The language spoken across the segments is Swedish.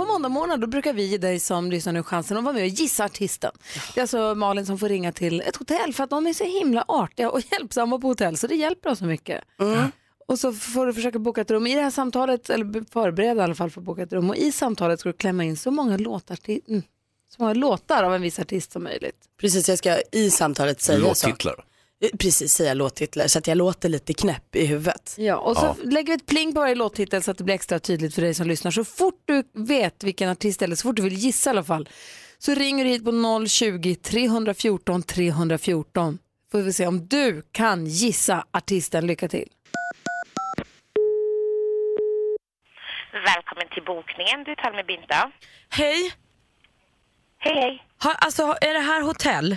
På måndag morgon då brukar vi ge dig som lyssnar nu chansen att vara med och gissa artisten. Det är alltså Malin som får ringa till ett hotell för att de är så himla artiga och hjälpsamma på hotell så det hjälper oss så mycket. Och så får du försöka boka ett rum. I det här samtalet, eller förbereda i alla fall för att boka ett rum. Och i samtalet ska du klämma in så många låtar, till, mm, så många låtar av en viss artist som möjligt. Precis, jag ska i samtalet säga Låttitlar. så. Eh, Precis, säga låttitlar så att jag låter lite knäpp i huvudet. Ja, och så lägger vi ett pling på varje låttitel så att det blir extra tydligt för dig som lyssnar. Så fort du vet vilken artist eller så fort du vill gissa i alla fall så ringer du hit på 020-314 314. Får vi se om du kan gissa artisten. Lycka till. Välkommen till bokningen. Du talar med Binta. Hej! Hej, hej. Ha, alltså, är det här hotell?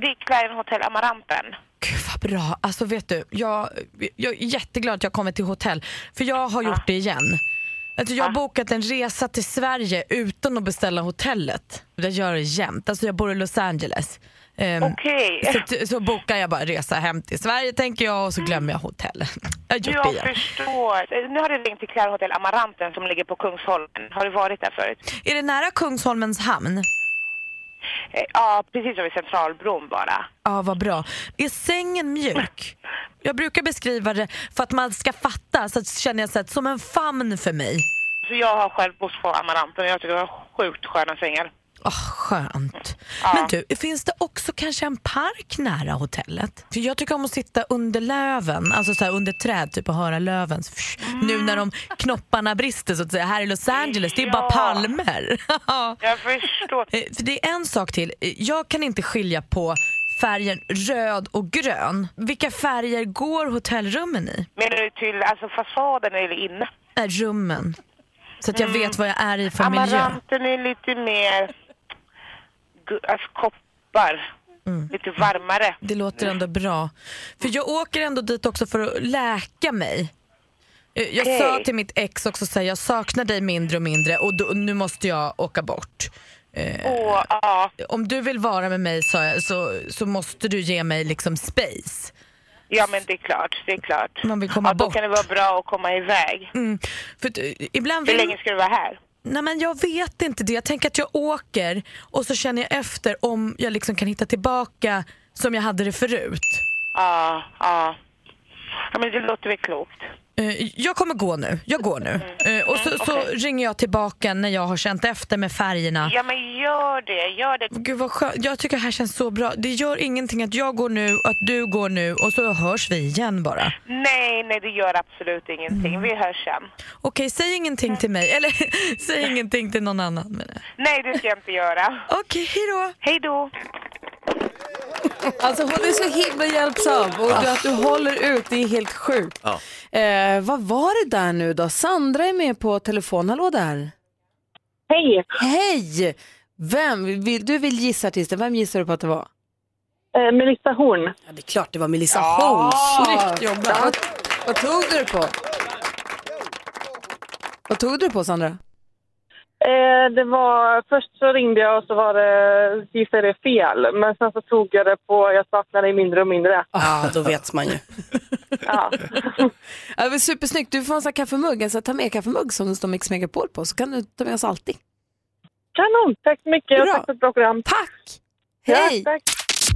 Det är Clarion Hotel Amaranten. Gud vad bra. Alltså vet du, jag, jag är jätteglad att jag kommer till hotell. För jag har gjort det igen. Alltså, jag har bokat en resa till Sverige utan att beställa hotellet. Jag gör det jämt. Alltså, jag bor i Los Angeles. Ehm, Okej. så, så bokar jag bara resa hem till Sverige tänker jag och så glömmer jag hotellet. Jag har gjort det Jag igen. förstår. Nu har du ringt till Clarion Hotel Amaranten som ligger på Kungsholmen. Har du varit där förut? Är det nära Kungsholmens hamn? Eh, Ja, precis över Centralbron bara. Ja, vad bra. Är sängen mjuk? Jag brukar beskriva det för att man ska fatta, så känner jag så att, som en famn för mig. Så jag har själv bott på Amaranten och jag tycker det var sjukt sköna sängar. Åh, skönt. Ja. Men du, finns det också kanske en park nära hotellet? För jag tycker om att sitta under löven, alltså så under träd typ och höra löven. Fsch, Nu när de knopparna brister så att säga. Här i Los Angeles, det är bara Ja. palmer. Jag förstår. Eh, För det är en sak till, jag kan inte skilja på färgen röd och grön. Vilka färger går hotellrummen i? Menar du till alltså, fasaden eller inne? Är rummen. Så att jag vet vad jag är i för miljö. Amaranten är lite mer alltså, koppar. Mm. Lite varmare. Det låter ändå bra. För jag åker ändå dit också för att läka mig. Eh, Jag Okej. sa till mitt ex också att jag saknar dig mindre och mindre och då, nu måste jag åka bort. Eh, Åh, ja. om du vill vara med mig sa jag, så, så måste du ge mig liksom space. Ja, men det är klart. Det är klart. Man vill komma ja, då bort. kan det vara bra att komma iväg. Mm. För eh, ibland Hur vill... länge ska du vara här? Nej men jag vet inte det. Jag tänker att jag åker och så känner jag efter om jag liksom kan hitta tillbaka som jag hade det förut. Ja, ja. Ja, men det låter väl klokt. Eh, Jag kommer gå nu. Jag går nu. Eh, Och så, så okej. ringer jag tillbaka när jag har känt efter med färgerna. Ja, men gör det. Gör det. Gud vad skönt. Jag tycker det här känns så bra. Det gör ingenting att jag går nu, att du går nu och så hörs vi igen bara. Nej, nej, det gör absolut ingenting. Mm. Vi hörs sen. Okej, säg ingenting till mig. Eller säg ingenting till någon annan. jag. Nej, det ska jag inte göra. Okej, hejdå. Hej då. Alltså hon är så himla hjälpsam och du, att du håller ut, det är helt sjukt. Ja. Eh, vad var det där nu då? Sandra är med på telefon, hallå där. Hej! Hej! Vem, vill, du vill gissa artisten, vem gissar du på att det var? Eh, Melissa Horn. Ja, det är klart det var Melissa Horn. Snyggt jobbat. Vad, vad tog du det på? Vad tog du det på Sandra? Eh, det var, först så ringde jag och så var det, gissade det fel. Men sen så tog jag det på, jag saknar dig mindre och mindre. Ja, då vet man ju. Ja. Ja, det var supersnyggt. Du får en sån här kaffemugg, alltså ta med kaffemugg som det står Mix Megapol på så kan du ta med oss alltid. Kanon, tack så mycket. Bra. Tack för ett bra program. Tack! Hej! Ja, tack.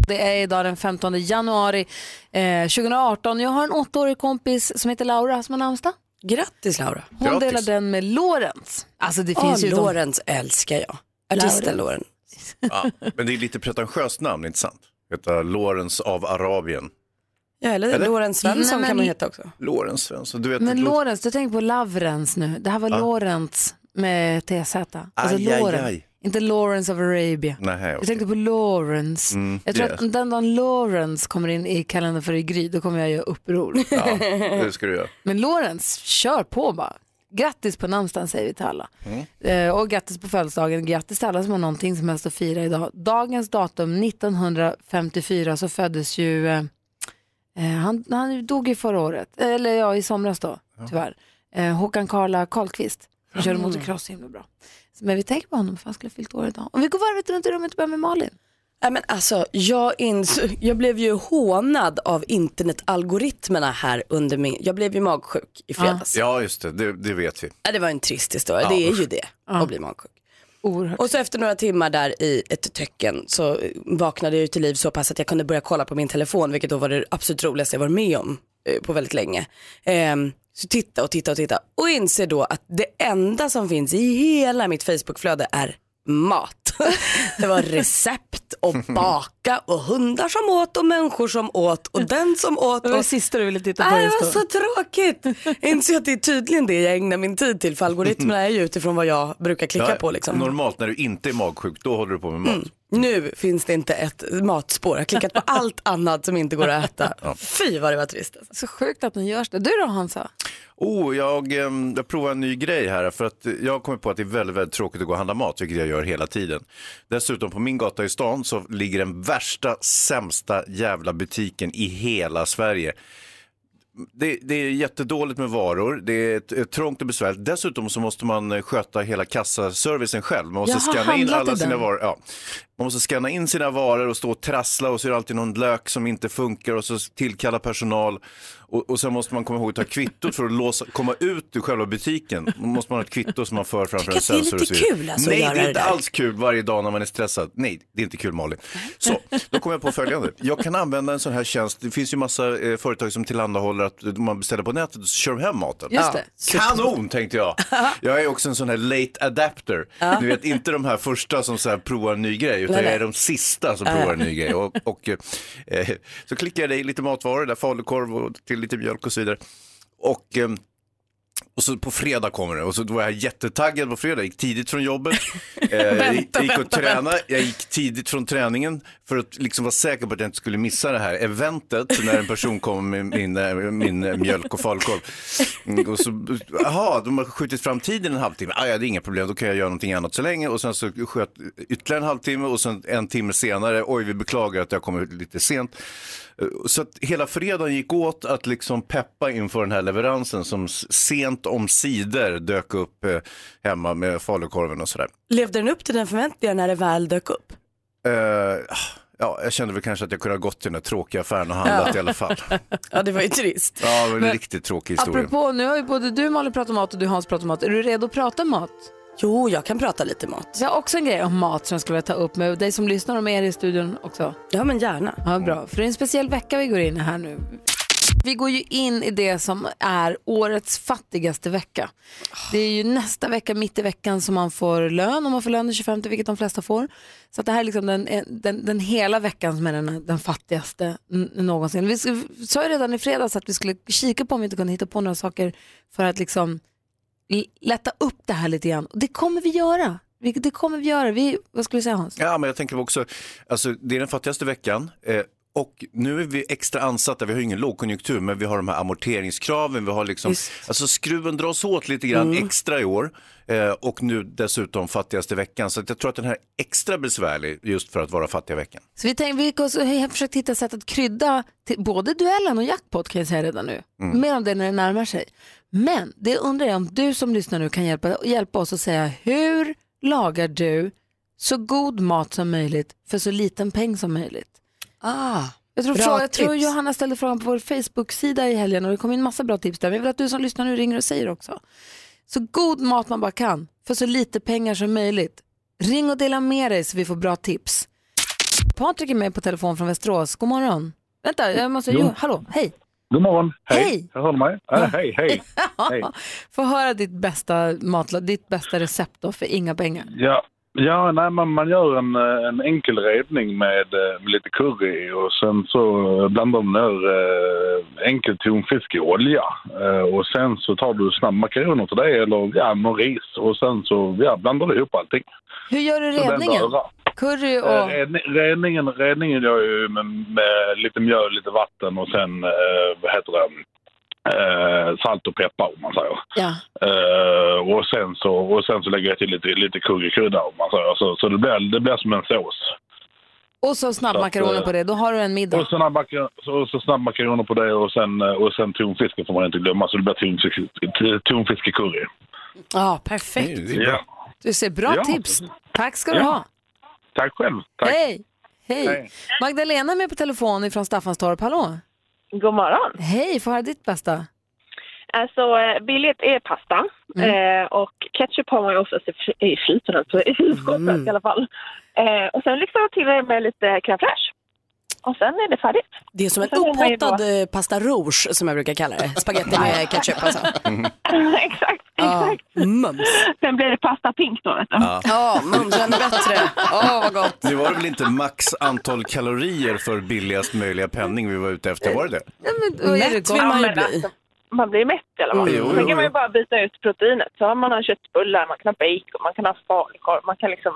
Det är idag den 15 januari eh, 2018. Jag har en åttaårig kompis som heter Laura som har namnsdag. Grattis Laura. Hon Grattis. delar den med Lorentz. Alltså det Ja, finns ju de- Lorentz älskar jag. Artisten Lorentz. Ja. Men det är lite pretentiöst namn, inte sant? Heta Lorentz av Arabien. Ja, eller, Eller? Lorentz Svensson Nej, men- kan man heta också. Lorentz Svensson. Du vet, Men Lorentz, du tänker på Lavrens nu. Det här var Lorentz med TZ. Alltså Aj, aj, Lorentz. aj. Inte Lawrence of Arabia. Nej, Jag okej. tänkte på Lawrence. Mm, jag tror yes. att den dagen Lawrence kommer in i kalendern för i Gry, då kommer jag göra uppror. Ja, det ska du göra. Men Lawrence, kör på bara. Grattis på namnsdagen säger vi till alla. Eh, och grattis på födelsedagen, grattis till alla som har någonting som helst att fira idag. Dagens datum 1954 så föddes ju, eh, eh, han, han dog ju förra året, eller ja i somras då tyvärr. Eh, Håkan Karla Karlqvist som körde motocross så himla bra. Men vi tänker på honom för han skulle ha fyllt år idag. Om vi går varvet runt i rummet och börjar med Malin. Nej, men alltså, jag, jag blev ju hånad av internetalgoritmerna här under min, jag blev ju magsjuk i fredags. Ja, just det. Det, det vet vi. Ja, det var en trist historia, det är ju det att bli magsjuk. Oerhört. Och så efter några timmar där i ett töcken så vaknade jag till liv så pass att jag kunde börja kolla på min telefon, vilket då var det absolut roligaste jag varit med om eh, på väldigt länge. Ehm, så titta och titta och titta och inser då att det enda som finns i hela mitt Facebookflöde är mat. Det var recept och baka och hundar som åt och människor som åt och den som åt. Det var det Och... sista du ville titta på. Nej, det var så tråkigt. Jag inser att det är tydligen det jag ägnar min tid till för algoritmerna är ju utifrån vad jag brukar klicka Ja, på. Liksom. Normalt när du inte är magsjuk, då håller du på med mat. Nu finns det inte ett matspår. Jag har klickat på allt annat som inte går att äta. Fy vad det var trist. Alltså. Så sjukt att den görs det. Du då Hansa? Oh, jag, ehm, jag provar en ny grej här för att jag har kommit på att det är väldigt, väldigt tråkigt att gå och handla mat, vilket jag gör hela tiden. Dessutom på min gata i stan så ligger den värsta, sämsta jävla butiken i hela Sverige. Det, det är jättedåligt med varor, det är ett, ett trångt och besvärligt. Dessutom så måste man sköta hela kassaservicen själv. Man måste scanna in alla sina den. varor. Ja. Man måste scanna in sina varor och stå och trassla och så är det alltid någon lök som inte funkar och så tillkalla personal. Och, och sen måste man komma ihåg att ta kvittot för att låsa, komma ut ur själva butiken. Då måste man ha ett kvitto som man för framför en att det är sensor. och lite kul, alltså, Nej, det är det inte där. alls kul varje dag när man är stressad. Nej, det är inte kul Malin. Så, då kom jag på följande. Jag kan använda en sån här tjänst. Det finns ju massa eh, företag som tillhandahåller att om man beställer på nätet så kör de hem maten. Just det. Kanon tänkte jag. Jag är också en sån här late adapter. Du vet inte de här första som så här provar en ny grej utan jag är de sista som provar en ny grej. Och, och, eh, så klickar jag i lite matvaror, där falukorv och till lite mjölk och så vidare. Och, ehm, och så på fredag kommer det och så var jag jättetaggad på fredag, gick tidigt från jobbet. Eh, jag gick- och tränade, jag gick tidigt från träningen för att liksom vara säker på att jag inte skulle missa det här eventet när en person kom med min, eh, min eh, mjölk och falukorv. Mm, Och så, jaha, de har skjutit fram tiden en halvtimme. Ah, ja, det är inga problem, då kan jag göra någonting annat så länge. Och sen så sköt ytterligare en halvtimme och sen en timme senare, oj vi beklagar att jag kommer lite sent. Eh, Så att hela fredagen gick åt att liksom peppa inför den här leveransen som sent om sidor dök upp eh, hemma med falukorven och sådär. Levde den upp till den förväntningen när det väl dök upp? Eh, ja, jag kände väl kanske att jag kunde ha gått till den där tråkiga affären och handlat i alla fall. Ja, det var ju trist. Ja, det var en Men- riktigt tråkig historia. Apropå, nu har ju både du Malin pratat om mat och du Hans pratat om mat. Är du redo att prata mat? Jo, jag kan prata lite mat. Jag har också en grej om mat som jag skulle vilja ta upp med dig som lyssnar och med er i studion också. Ja, men gärna. Ja, bra. För det är en speciell vecka vi går in i här nu. Vi går ju in i det som är årets fattigaste vecka. Det är ju nästa vecka, mitt i veckan, som man får lön. Om man får lön den 25, vilket de flesta får. Så att det här är liksom den, den, den hela veckan som är den, den fattigaste någonsin. Vi sa ju redan i fredags att vi skulle kika på om vi inte kunde hitta på några saker för att liksom lätta upp det här lite grann. Det kommer vi göra. Det kommer vi göra. Vi, vad skulle du säga Hans? Ja, men jag tänker också, alltså, det är den fattigaste veckan. Eh, och nu är vi extra ansatta, vi har ju ingen lågkonjunktur, men vi har de här amorteringskraven, vi har liksom, Just. alltså skruven dras åt lite grann Mm. extra i år. Eh, och nu dessutom fattigaste veckan, så jag tror att den här är extra besvärlig just för att vara fattiga veckan. Så vi tänkte, vi har försökt hitta sätt att krydda både duellen och jackpot kan jag säga redan nu. Mer om det när det närmar sig. Men det undrar jag om du som lyssnar nu kan hjälpa, hjälpa oss att säga hur lagar du så god mat som möjligt för så liten peng som möjligt? Ah, Jag tror, Bra fråga, jag tror. Johanna ställde frågan på vår Facebook-sida i helgen och det kom in massa bra tips där. Men jag vill att du som lyssnar nu ringer och säger också. Så god mat man bara kan för så lite pengar som möjligt. Ring och dela med dig så vi får bra tips. Patrik är med på telefon från Västerås. God morgon. Vänta, jag måste... Jo, hallå, hej. God morgon. Hej. Hej. Jag mig. Ja, hej, hej. Hej. Få höra ditt bästa matlag, ditt bästa recept då för inga pengar. Ja, ja nej, man, man gör en, eh, en enkel redning med, eh, med lite curry och sen så blandar man ner eh, enkel tonfisk i olja. Eh, och sen så tar du snabbmakaroner till det eller ja, någon ris och sen så ja, blandar du ihop allting. Hur gör du redningen? Curry Eh, och... Redningen, redningen gör jag ju med, med lite mjöl, lite vatten och sen, eh, vad heter det, eh, salt och peppar om man säger. Ja. Eh, och, sen så, och sen så lägger jag till lite, lite currykrydda om man säger. Så, så det, blir, det blir som en sås. Och så snabbmakaroner att, på det, då har du en middag. Och snabbmakaroner så, så snabbmakaroner på det och sen, eh, och sen tonfiske får man inte glömma. Så det blir tonfiske, tonfiskecurry. Ja, perfekt. Ja. Du ser bra Ja. tips. Tack ska du Ja. ha. Tack själv. Tack. Hej. Hej. Hej. Magdalena är med på telefon från Staffanstorp. Hallå. God morgon. Hej, få höra ditt bästa. Alltså, eh, billigt är pasta. Eh, och ketchup har man ju oftast i fry- i frysen, alltså i kylskåpet i alla fall. Eh, och sen liksom till det med lite crème fraîche. Och sen är det färdigt. Det är som en ju då- upphottad eh, pasta rouge som jag brukar kalla det. Spaghetti med ketchup alltså. exakt, exakt. mums. Sen blir det pasta pink då, vet du. Ja. Ja, mums ännu bättre. Åh, vad gott. Nu var det väl inte max antal kalorier för billigast möjliga penning vi var ute efter, var det det? Ja, men, då är det Mätt gott. vill man ju men bli. Man blir mätt i alla fall. Mm, jo, Sen jo, kan man ju bara byta ut proteinet. Så har man har köttbullar, man kan ha bacon, man kan ha falukorv, man kan liksom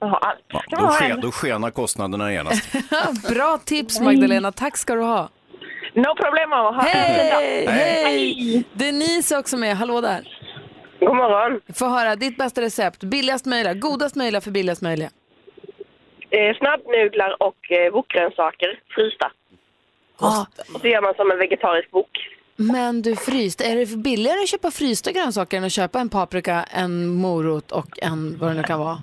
man har allt. Ja, Kan man då, ha ske, en- då skenar kostnaderna genast. Bra tips Magdalena, tack ska du ha. No problem. Hej! Hej! Denise är också med, hallå där. God morgon. Få höra ditt bästa recept, billigast möjliga, godast möjliga för billigast möjliga. Eh, snabbnudlar och eh, wokgrönsaker frysta. Ah, Och så gör man som en vegetarisk wok. Men du fryst, är det billigare att köpa frysta grönsaker än att köpa en paprika, en morot och en vad det nu kan vara?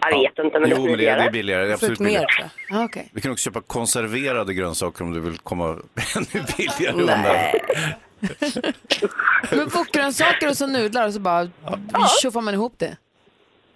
Jag vet inte, men det är Jo, men det är, det är billigare. Det är absolut mer billigare. tror jag. Ah, Okej. Vi kan också köpa konserverade grönsaker om du vill komma ännu billigare undan. Men wokgrönsaker och så nudlar och så bara tjoffar man ihop det.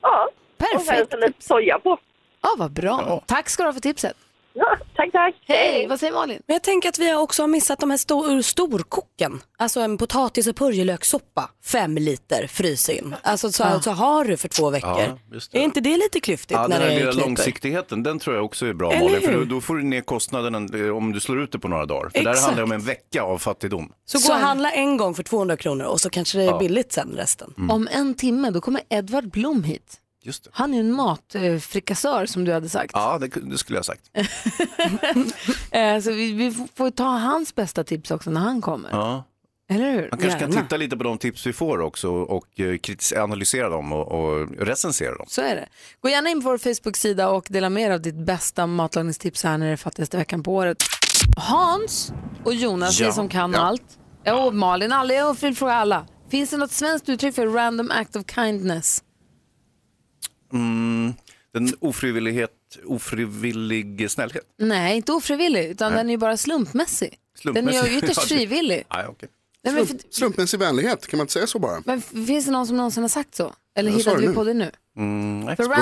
Ja, och sen Perfekt. så lite soja på. Ja, vad bra. Tack ska du ha för tipset. Ja, tack, tack. Hej, vad säger Malin? Men jag tänker att vi också har missat de här stor, storkoken. Alltså en potatis och purjolökssoppa, fem liter, frys in. Alltså så, Ja. så har du för två veckor. Ja, just det. Är inte det lite klyftigt Ja, när den här det lilla kniper? långsiktigheten, den tror jag också är bra Eller Malin. För då, då får du ner kostnaden om du slår ut det på några dagar. För där Exakt. handlar det om en vecka av fattigdom. Så gå och handla en gång för 200 kronor och så kanske det är billigt sen resten. Om en timme då kommer Edvard Blom hit. Han är en matfrikassör som du hade sagt. Ja, det, det skulle jag ha sagt. Eh, Så vi, vi får ta hans bästa tips också när han kommer. Ja. Eller hur? Man kanske kan Gärna. titta lite på de tips vi får också och eh, analysera dem och, och recensera dem. Så är det. Gå gärna in på vår Facebook-sida och dela med er av ditt bästa matlagningstips här när det är fattigaste veckan på året. Hans och Jonas, Ja. ni som kan Ja. allt. Ja, Och Malin, alla, jag vill fråga alla. Finns det något svenskt uttryck för random act of kindness? Mm, den ofrivillighet, ofrivillig snällhet. Nej, inte ofrivillig, utan den är ju bara slumpmässig. Den är ju ytterst frivillig. Nej, men, för, Slumpmässig vänlighet, kan man inte säga så bara? men finns det någon som någonsin har sagt så? Eller hittade vi nu. på det nu? Mm, nej. För får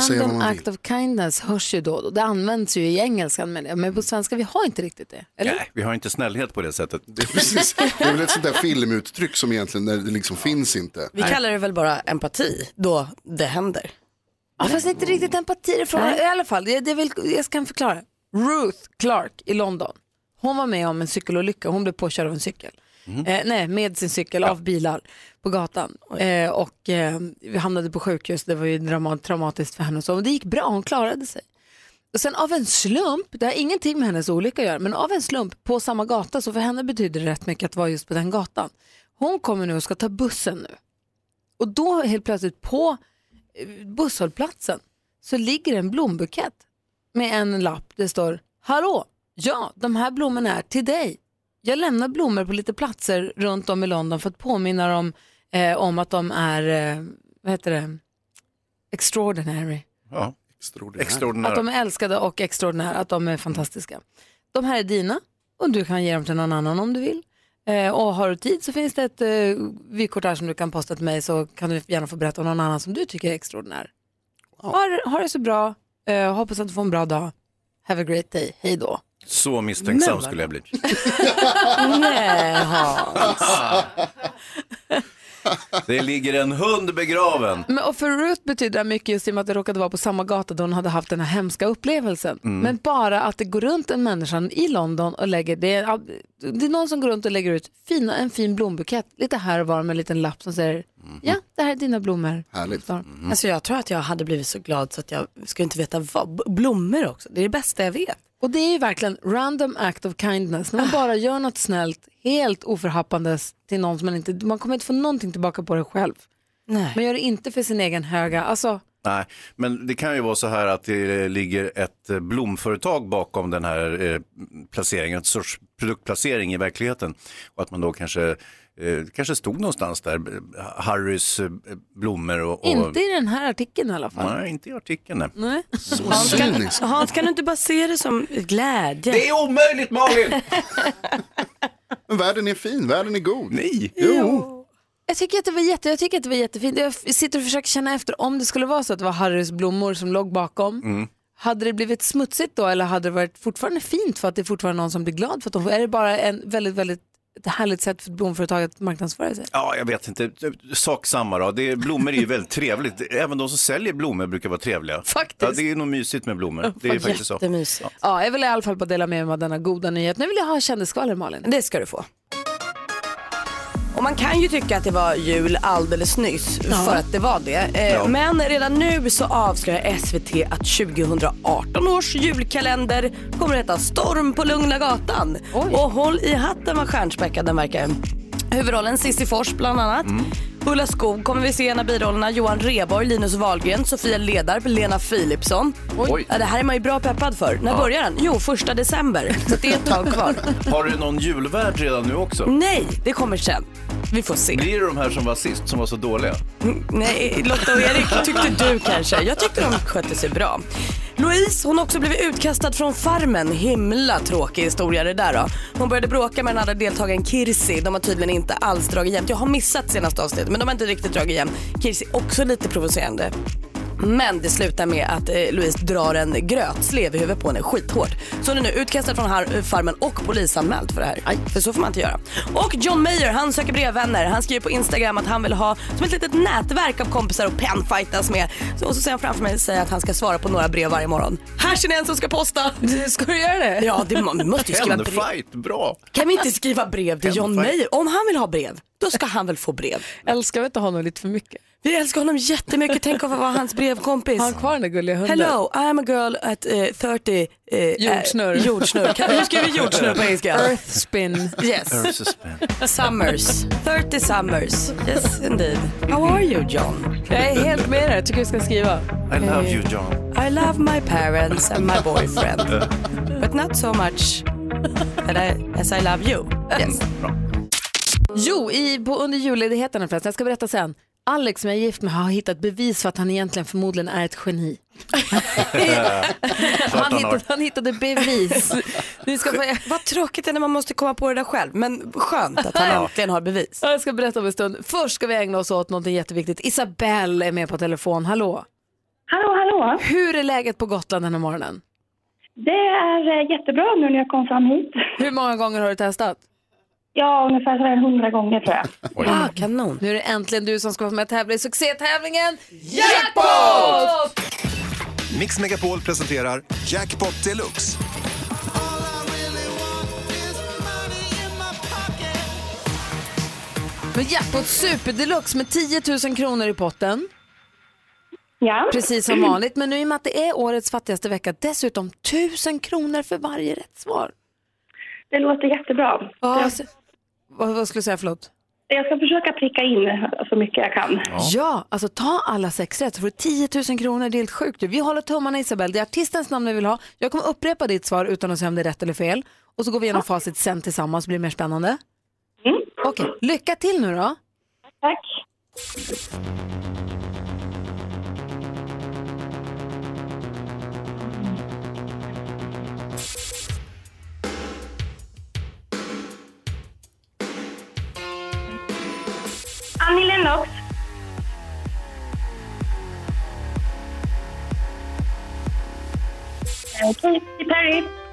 säga vad random man act of kindness hörs ju då och då. Det används ju i engelskan men, men på svenska vi har inte riktigt det. Eller? Nej, vi har inte snällhet på det sättet. Det, Precis. Det är väl ett sånt där filmuttryck som egentligen när det liksom finns inte. Vi kallar det väl bara empati då det händer. Ja, fast inte riktigt empati det är frågan. I alla fall, det, det vill, jag kan förklara. Ruth Clark i London. Hon var med om en cykelolycka. Hon blev påkörd av en cykel. Eh, nej, med sin cykel av bilar på gatan. Eh, och eh, vi hamnade på sjukhus. Det var ju traumatiskt för henne. och Så. Men det gick bra, hon klarade sig. Och sen av en slump, det har ingenting med hennes olycka att göra, men av en slump på samma gata, så för henne betyder det rätt mycket att vara just på den gatan. Hon kommer nu och ska ta bussen nu. Och då helt plötsligt på eh, busshållplatsen så ligger en blombukett med en lapp. Det står Hallå, ja de här blommorna är till dig. Jag lämnar blommor på lite platser runt om i London för att påminna dem eh, om att de är, eh, vad heter det, extraordinary. ja. Extraordinär. Extraordinära. Att de är älskade och extraordinära, att de är fantastiska. De här är dina och du kan ge dem till någon annan om du vill. Eh, och har du tid så finns det ett eh, vykort här som du kan posta till mig så kan du gärna få berätta om någon annan som du tycker är extraordinär. Ha, det- ha det så bra, eh, hoppas att du får en bra dag. Have a great day, hej då. Så misstänksam Men- skulle jag bli. Nej, Hans. Det ligger en hund begraven. Men, och för Ruth betyder det mycket just i och med att det råkade vara på samma gata där hon hade haft den här hemska upplevelsen. Mm. Men bara att det går runt en människa i London och lägger, det är, det är någon som går runt och lägger ut fina, en fin blombukett lite här och var med en liten lapp som säger ja, det här är dina blommor. Härligt. Alltså jag tror att jag hade blivit så glad så att jag skulle inte veta vad. Blommor också, det är det bästa jag vet. Och det är ju verkligen random act of kindness. När man bara gör något snällt, helt oförhappandes till någon som man inte, man kommer inte få någonting tillbaka på det själv. Nej. Man gör det inte för sin egen höga, alltså Nej, men det kan ju vara så här att det ligger ett eh, blomföretag bakom den här eh, placeringen, ett sorts produktplacering i verkligheten. Och att man då kanske, eh, kanske stod någonstans där, Harrys eh, blommor och... och... inte i den här artikeln i alla fall. Nej, inte i artikeln. Nej. Nej. Hans kan, Hans, kan du inte bara se det som glädje? Det är omöjligt Malin! Men världen är fin, världen är god. Nej. Jo. Jag tycker, att det var jätte, jag tycker att det var jättefint. Jag sitter och försöker känna efter om det skulle vara så att det var Harrys blommor som låg bakom. Mm. Hade det blivit smutsigt då eller hade det varit fortfarande fint för att det är fortfarande någon som blir glad för att de? Är det bara en väldigt, väldigt ett härligt sätt för ett blomföretag att marknadsföra sig? Ja, jag vet inte. Sak samma då. Det, blommor är ju väldigt trevligt. Även de som säljer blommor brukar vara trevliga. Faktiskt. Ja, det är nog mysigt med blommor. Det är faktiskt så. Jättemysigt. Ja, jag vill i alla fall bara dela med mig av denna goda nyhet. Nu vill jag ha kändisskvaller Malin. Det ska du få. Och man kan ju tycka att det var jul alldeles nyss för att det var det. Eh, Ja. Men redan nu så avslöjar SVT att 2018 års julkalender kommer att heta Storm på Lugna Gatan. Och håll i hatten vad stjärnspäckad den verkar. Huvudrollen Cissi Fors bland annat. Ulla Skog kommer vi se i en av birollerna. Johan Rheborg, Linus Wahlgren, Sofia Ledarp, Lena Philipsson. Oj. Ja, det här är man ju bra peppad för. När Ja. börjar den? Jo, första december. Så det är ett tag kvar. Har du någon julvärd redan nu också? Nej, det kommer sen. Vi får se. Blir det de här som var sist som var så dåliga? Nej, Lotta och Erik tyckte du kanske. Jag tyckte de skötte sig bra. Louise, hon har också blivit utkastad från Farmen. Himla tråkig historia det där då. Hon började bråka med den andra deltagaren Kirsi. De har tydligen inte alls dragit jämnt. Jag har missat senaste avsnittet men de har inte riktigt dragit jämnt. Kirsi också lite provocerande. Men det slutar med att eh, Louise drar en grötslev i huvudet på henne skithårt. Så hon är nu utkastad från har- farmen och polisanmäld för det här. För så får man inte göra. Och John Mayer, han söker brevvänner. Han skriver på Instagram att han vill ha som ett litet nätverk av kompisar och penfightas med. Så, och så ser han framför mig säga att han ska svara på några brev varje morgon. Här ser ni en som ska posta. Ska du göra det? Ja, det vi måste ju skriva brev. Penfight, bra. Kan vi inte skriva brev till John Penfight. Mayer? Om han vill ha brev, då ska han väl få brev. Älskar vi inte honom lite för mycket? Vi älskar honom jättemycket. Tänk att få vara hans brevkompis. Har han kvar den där gulliga hunden? Hello, I'm a girl at eh, 30... Uh, Jordsnurr. jordsnurr. Kan- Hur skriver vi jordsnurr på engelska? Earth spin. Yes. Summers. 30 summers. Yes indeed. How are you John? Jag är helt med dig. Jag tycker vi ska skriva. I love you John. I love my parents and my boyfriend. But not so much that I, as I love you. Yes. Jo, i, på, under julledigheten förresten, jag ska berätta sen. Alex som jag är gift med har hittat bevis för att han egentligen förmodligen är ett geni. han, hittade, han hittade bevis. Ni ska få, Vad tråkigt det är när man måste komma på det där själv. Men skönt att han äntligen har bevis. jag ska berätta om en stund. Först ska vi ägna oss åt något jätteviktigt. Isabelle är med på telefon. Hallå! Hallå, hallå! Hur är läget på Gotland den här morgonen? Det är eh, jättebra nu när jag kom fram hit. Hur många gånger har du testat? Ja, ungefär sådär hundra gånger tror jag. Ah, kanon. Nu är det äntligen du som ska vara med och tävla i succétävlingen Jackpot! Mix Megapol presenterar Jackpot Deluxe. Med Jackpot Super Deluxe med 10 000 kronor i potten. Ja. Precis som vanligt, men nu i och med att det är årets fattigaste vecka, dessutom 1000 kronor för varje rätt svar. Det låter jättebra. Ja, så- vad, vad skulle du säga, förlåt? jag ska försöka pricka in så mycket jag kan. Ja. alltså ta alla sex rätt så får du 10 000 kronor. Det är helt sjukt. ju. Vi håller tummarna Isabel. Det är artistens namn vi vill ha. Jag kommer upprepa ditt svar utan att säga om det är rätt eller fel. Och så går vi igenom facit sen tillsammans. Blir det mer spännande? Okej, lycka till nu då. Tack. Annie Lennox. Eh, Katy Perry.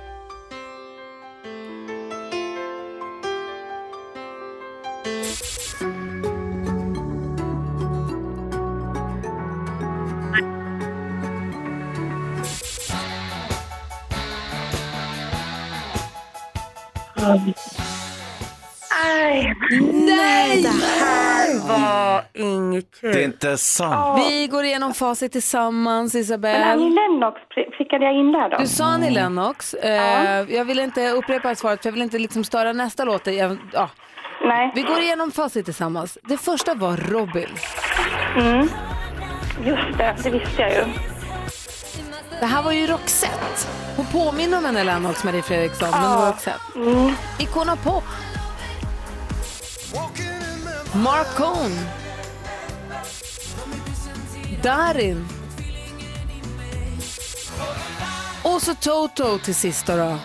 Nej, det är inte sant. Vi går igenom facit tillsammans, Men Isabelle. Annie Lennox prickade jag in där då? Du sa Annie Lennox. Eh, Jag vill inte upprepa svaret för jag vill inte liksom störa nästa låt. Jag, ja. Nej. Vi går igenom facit tillsammans. Det första var Robin. Mm. Just det, det visste jag ju. Det här var ju Roxette. Hon påminner om Annie Lennox, Marie Fredriksson, men det var Roxette. Mm. Icona Pop. Mark Cohn. Darin. Och så Toto till sist då. då.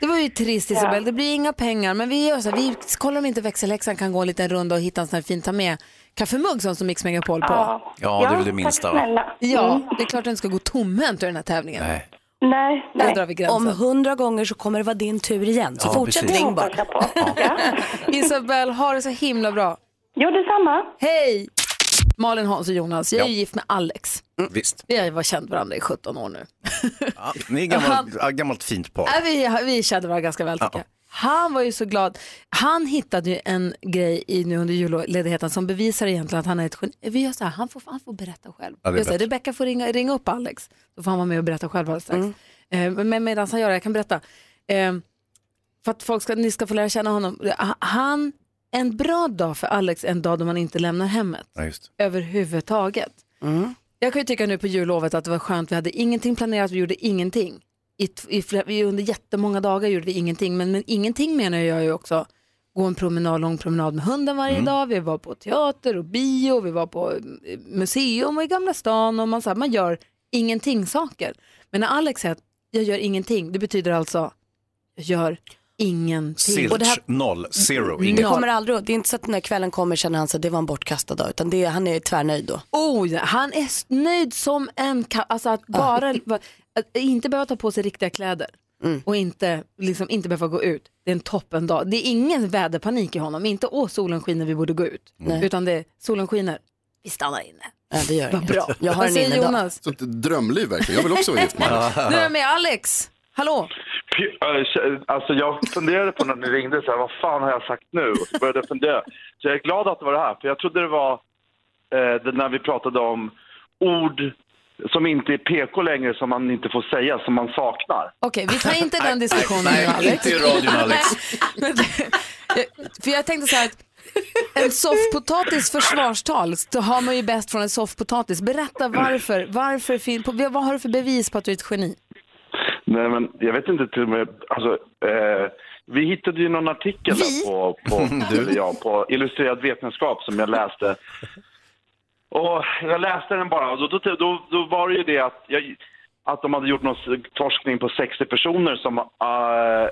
Det var ju trist Isabel, Ja. det blir inga pengar men vi gör så här, vi kollar om inte växelhäxan kan gå en liten runda och hitta en sån här fin ta med kaffemugg som Mix Megapol på. Ja. Ja, det är väl det minsta, va? Ja, Mm. det är klart att den ska gå tomhänt ur den här tävlingen. Nej. Nej, Där nej. drar vi gränsen. Om hundra gånger så kommer det vara din tur igen. Så Ja, fortsätt ring bara. Ja. Isabel, ha det så himla bra. Jo, detsamma. Hej! Malin, Hans och Jonas, jag är Ja. ju gift med Alex. Visst. Vi har varit känt varandra i 17 år nu. Ja, ni är gammalt, ja, gammalt fint par. Äh, vi, vi kände varandra ganska väl tycker jag. Han var ju så glad. Han hittade ju en grej i, nu under julledigheten som bevisar egentligen att han är ett geni. Vi gör så här, han får, han får berätta själv. Ja, det är Jag säger, bättre. Rebecka får ringa, ringa upp Alex, så får han vara med och berätta själv alldeles strax. Eh, men medan han gör det, jag kan berätta. Eh, för att folk ska, ni ska få lära känna honom. Han, en bra dag för Alex är en dag då man inte lämnar hemmet Ja, just. överhuvudtaget. Jag kan ju tycka nu på jullovet att det var skönt, vi hade ingenting planerat, vi gjorde ingenting. I, i, under jättemånga dagar gjorde vi ingenting, men, men ingenting menar jag ju också gå en promenad, lång promenad med hunden varje dag, vi var på teater och bio, vi var på eh, museum och i Gamla stan och man, så här, man gör ingenting saker. Men när Alex säger att jag gör ingenting, det betyder alltså jag gör ingenting. Silch, Och det här- noll, zero, Det inget. kommer aldrig, det är inte så att när kvällen kommer känner han sig att det var en bortkastad dag utan det, han är tvärnöjd då. Oh, ja, han är nöjd som en Alltså att bara att inte behöva ta på sig riktiga kläder och inte, liksom, inte behöva gå ut. Det är en toppen dag. Det är ingen väderpanik i honom. Inte åh solen skiner vi borde gå ut. Nej. Utan det är solen skiner, vi stannar inne. Ja, det gör Vad bra. Jag har Vad säger innedag. Jonas? Så ett drömliv verkligen. Jag vill också vara gift med. Nu är jag med Alex. Hallå? Alltså jag funderade på när ni ringde, så här, vad fan har jag sagt nu? Och så började jag fundera. Så jag är glad att det var det här, för jag trodde det var eh, det när vi pratade om ord som inte är PK längre, som man inte får säga, som man saknar. Okej, vi tar inte den diskussionen Nej, nu Alex. inte i radion Alex. Men det- jag- För jag tänkte så här att en soffpotatis försvarstal så har man ju bäst från en soffpotatis. Berätta varför, varför fin- på, vad har du för bevis på att du är ett geni? Nej, men jag vet inte till och med, alltså, eh, vi hittade ju någon artikel där på, på, eller ja, på Illustrerad vetenskap som jag läste. Och jag läste den bara och då, då, då, då var det ju det att, jag, att de hade gjort någon forskning på 60 personer som eh,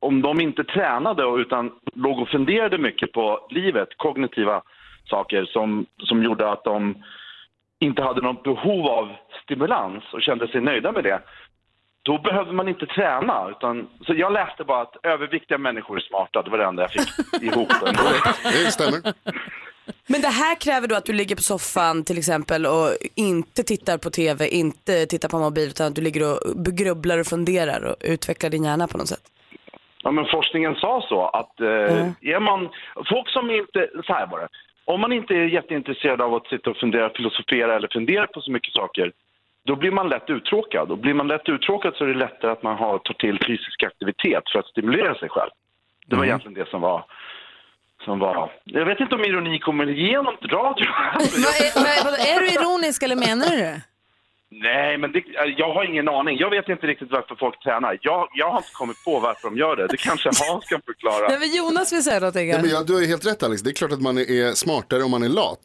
om de inte tränade och- utan låg och funderade mycket på livet, kognitiva saker som, som gjorde att de inte hade något behov av stimulans och kände sig nöjda med det då behövde man inte träna. Utan, så jag läste bara att överviktiga människor är smarta. Det var det enda jag fick ihop. Det stämmer. Men det här kräver då att du ligger på soffan till exempel och inte tittar på tv, inte tittar på mobil utan att du ligger och grubblar och funderar och utvecklar din hjärna på något sätt. Ja, men forskningen sa så att eh, är man, folk som inte, så här var det. Om man inte är jätteintresserad av att sitta och fundera, filosofera eller fundera på så mycket saker, då blir man lätt uttråkad. Och blir man lätt uttråkad så är det lättare att man har, tar till fysisk aktivitet för att stimulera sig själv. Det var egentligen det som var, som var... Jag vet inte om ironi kommer igenom radio. Är, är du ironisk eller menar du det? Nej, men det, jag har ingen aning. Jag vet inte riktigt varför folk tränar. Jag, jag har inte kommit på varför de gör det. Det kanske Hans kan förklara. Nej, men Jonas vill säga någonting. Ja, men jag, du har ju helt rätt Alex, det är klart att man är smartare om man är lat.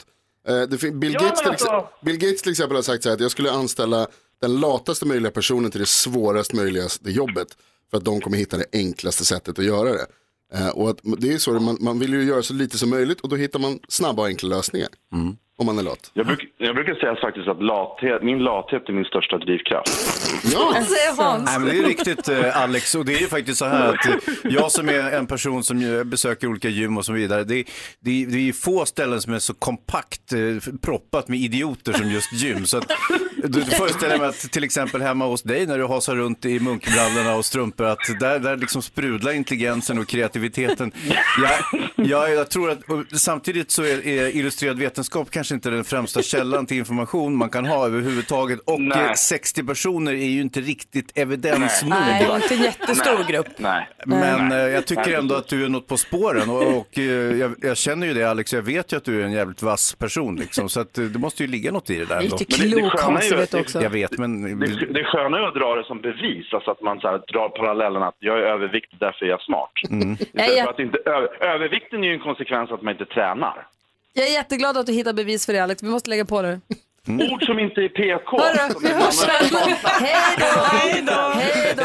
Eh, Bill, Ja, Gates alltså- Bill Gates till exempel har sagt så här att jag skulle anställa den lataste möjliga personen till det svårast möjliga jobbet. För att de kommer hitta det enklaste sättet att göra det. Eh, och att, det är så, man, man vill ju göra så lite som möjligt och då hittar man snabba och enkla lösningar. Om man är lat. Jag, bruk, jag brukar säga faktiskt att lathet, min lathet är min största drivkraft. Ja, Hans? Nej, men det är riktigt eh, Alex och det är ju faktiskt så här att eh, jag som är en person som ju besöker olika gym och så vidare, det, det, det är få ställen som är så kompakt eh, proppat med idioter som just gym. Så att, Du, du föreställer mig att till exempel hemma hos dig när du hasar runt i munkbrallorna och strumpor att där, där liksom sprudlar intelligensen och kreativiteten. Jag, jag, jag tror att samtidigt så är, är illustrerad vetenskap kanske inte den främsta källan till information man kan ha överhuvudtaget och Nej. eh, 60 personer är ju inte riktigt evidens nog. Nej, det var inte en jättestor Nej. grupp. Nej. Men Nej. eh, jag tycker ändå att du är något på spåren och, och eh, jag, jag känner ju det Alex, jag vet ju att du är en jävligt vass person liksom, så att eh, det måste ju ligga något i det där ändå. Lite Men det- det klok sköna är ju vet du att- också. Jag vet, men Det, det sköna är att dra det som bevis, alltså att man så här, drar parallellen att jag är överviktig, därför är jag smart. Mm. Nej, jag- för att inte, ö, övervikten är ju en konsekvens att man inte tränar. Jag är jätteglad att du hittar bevis för det Alex. Vi måste lägga på det. Ord som inte är PK. Hörru, vi hörs sen. Hej då! Hej då! Hej då!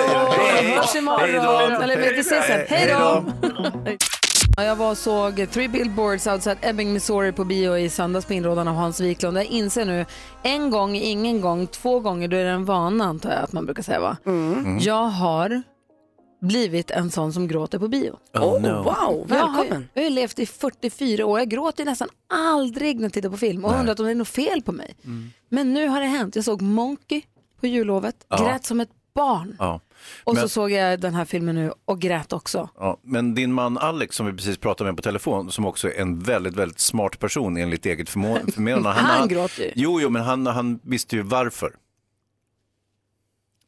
Hörs imorgon. Eller vi ses sen. Hej då! Ja, Jag var och såg Three Billboards Outside Ebbing, Missouri på bio i söndags på inrådan av Hans Wiklund. Jag inser nu, en gång, ingen gång, två gånger, då är det en vana antar jag att man brukar säga va? Mm. Jag har blivit en sån som gråter på bio. Oh, no. wow, Jag har, välkommen. jag har levt i 44 år. Jag gråter nästan aldrig när jag tittar på film och undrat om det är något fel på mig. Men nu har det hänt. Jag såg Monkey på jullovet, Ja. grät som ett barn. Ja. Och Men- så såg jag den här filmen nu och grät också. Ja, men din man Alex som vi precis pratade med på telefon, som också är en väldigt, väldigt smart person enligt eget förmå- förmenande. Han gråter ju. Jo, jo, men han, han visste ju varför.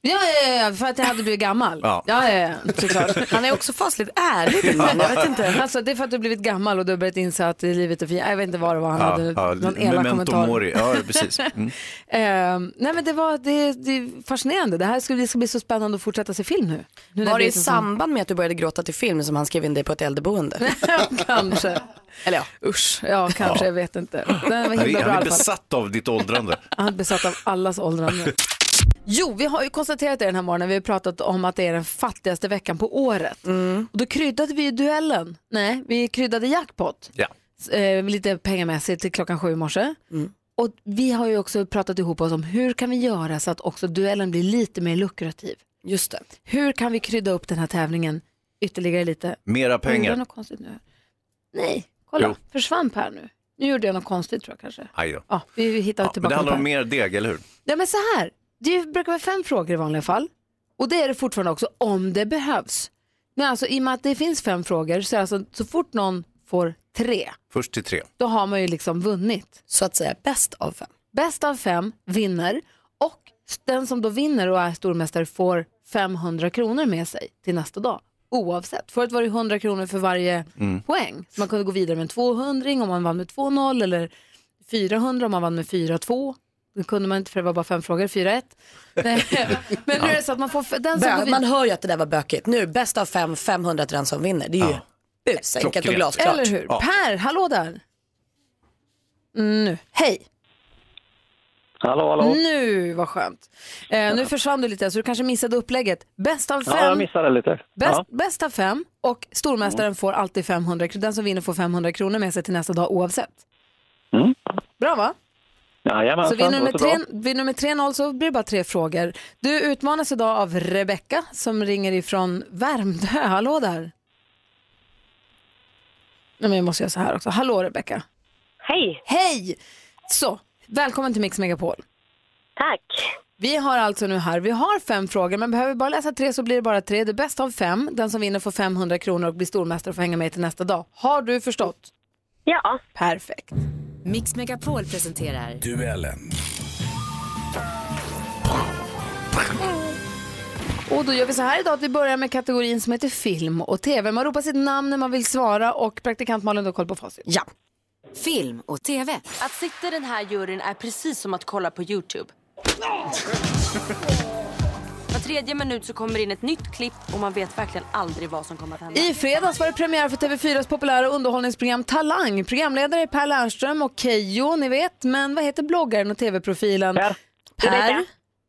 Ja, ja, ja, för att jag hade blivit gammal. Ja. Ja, ja, ja såklart. Han är också fasligt ärlig jag vet inte. Alltså, det är för att du blivit gammal och du har börjat inse att livet är fint. Jag vet inte vad det var han hade, någon elak kommentar. mori. Ja, precis. Mm. Eh, nej men det var det, det är fascinerande. Det här ska, det ska bli så spännande att fortsätta se film nu. nu Var det i samband med att du började gråta till film som han skrev in dig på ett äldreboende? kanske. Eller ja. Usch, ja kanske, Ja. jag vet inte. Den var Han himla är, bra han är besatt av ditt åldrande. Han är besatt av allas åldrande. Jo, vi har ju konstaterat det den här morgonen. Vi har pratat om att det är den fattigaste veckan på året. Mm. Och då kryddade vi ju duellen. Nej, vi kryddade jackpot. Ja. Eh, lite pengamässigt till klockan sju i morse. Och vi har ju också pratat ihop oss om hur kan vi göra så att också duellen blir lite mer lukrativ. Just det. Hur kan vi krydda upp den här tävlingen ytterligare lite? Mera pengar. något konstigt nu? Nej, kolla. Jo. Försvann Per nu? Nu gjorde jag något konstigt tror jag kanske. Aj då. Ja, vi hittar Ja, men tillbaka det handlar om mer deg, eller hur? Ja men så här, det brukar vara fem frågor i vanliga fall. Och det är det fortfarande också om det behövs. Men alltså i och med att det finns fem frågor så är alltså så fort någon får tre, Först till tre. då har man ju liksom vunnit. Så att säga bäst av fem. Bäst av fem vinner och den som då vinner och är stormästare får 500 kronor med sig till nästa dag. Oavsett. Förut var det 100 kronor för varje Mm. poäng. Så man kunde gå vidare med en 200 om man vann med 2-0 eller 400 om man vann med 4-2. Det kunde man inte för det var bara fem frågor, 4-1. Nej, Men nu är det så att man får, den som går Bö, man hör ju att det där var bökigt. Nu, bäst av fem, 500 till den som vinner. Det är ju busenkelt och Klockrent. glasklart. Eller hur? Ja. Per, hallå där. Mm, Nu, hej. Hallå, hallå. Nu, vad skönt. Eh, nu försvann du lite så du kanske missade upplägget. Bäst av fem. Ja, jag missade lite. Bäst, Ja. bäst av fem och stormästaren får alltid 500 kronor. Den som vinner får 500 kronor med sig till nästa dag oavsett. Mm. Bra va? Jajamensan, Så vinner du med låter bra. tre- med 3-0 så blir det bara tre frågor. Du utmanas idag av Rebecka som ringer ifrån Värmdö. Hallå där. Nej, men jag måste göra så här också. Hallå Rebecka. Hej. Hej! Så, välkommen till Mix Megapol. Tack. Vi har alltså nu här, vi har fem frågor, men behöver vi bara läsa tre så blir det bara tre. Det bästa av fem, den som vinner får 500 kronor och blir stormästare och får hänga med till nästa dag. Har du förstått? Ja. Perfekt. Mix Megapol presenterar Duellen. Och då gör vi så här idag att vi börjar med kategorin som heter film och tv. Man ropar sitt namn när man vill svara och praktikant Malin har koll på facit. Ja. film och tv. Att sitta i den här juryn är precis som att kolla på Youtube. Tredje minut så kommer det in ett nytt klipp och man vet verkligen aldrig vad som kommer att hända. I fredags var det premiär för TV4s populära underhållningsprogram Talang. Programledare är Per Lernström och Keyyo, ni vet. Men vad heter bloggaren och tv-profilen? Per. Per.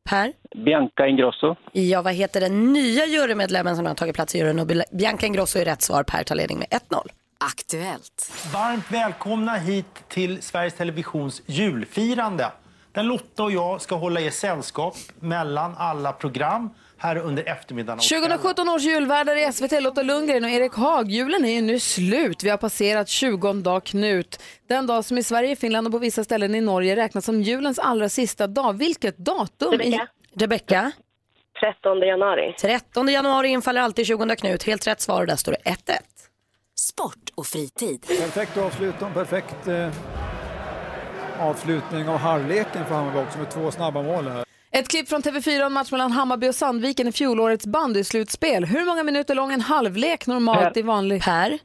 Per. Bianca Ingrosso. Ja, vad heter den nya jurymedlemmen som har tagit plats i juryn? Och Bianca Ingrosso är rätt svar. Per tar ledning med 1-0. Aktuellt. Varmt välkomna hit till Sveriges Televisions julfirande. Där Lotta och jag ska hålla er sällskap mellan alla program här under eftermiddagen. och kvällen. 2017 års julvärdar i SVT, Lotta Lundgren och Erik Haag. Julen är ju nu slut. Vi har passerat 20 dag Knut. Den dag som i Sverige, Finland och på vissa ställen i Norge räknas som julens allra sista dag. Vilket datum? Rebecka. Rebecka? 13 januari. 13 januari infaller alltid 20 Knut. Helt rätt svar och där står det 1-1. Sport och fritid. Perfekt avslut och en perfekt eh, avslutning av halvleken för Hammarby också med två snabba mål här. Ett klipp från TV4 om match mellan Hammarby och Sandviken i fjolårets bandyslutspel. Hur många minuter lång en halvlek normalt i vanlig... Per?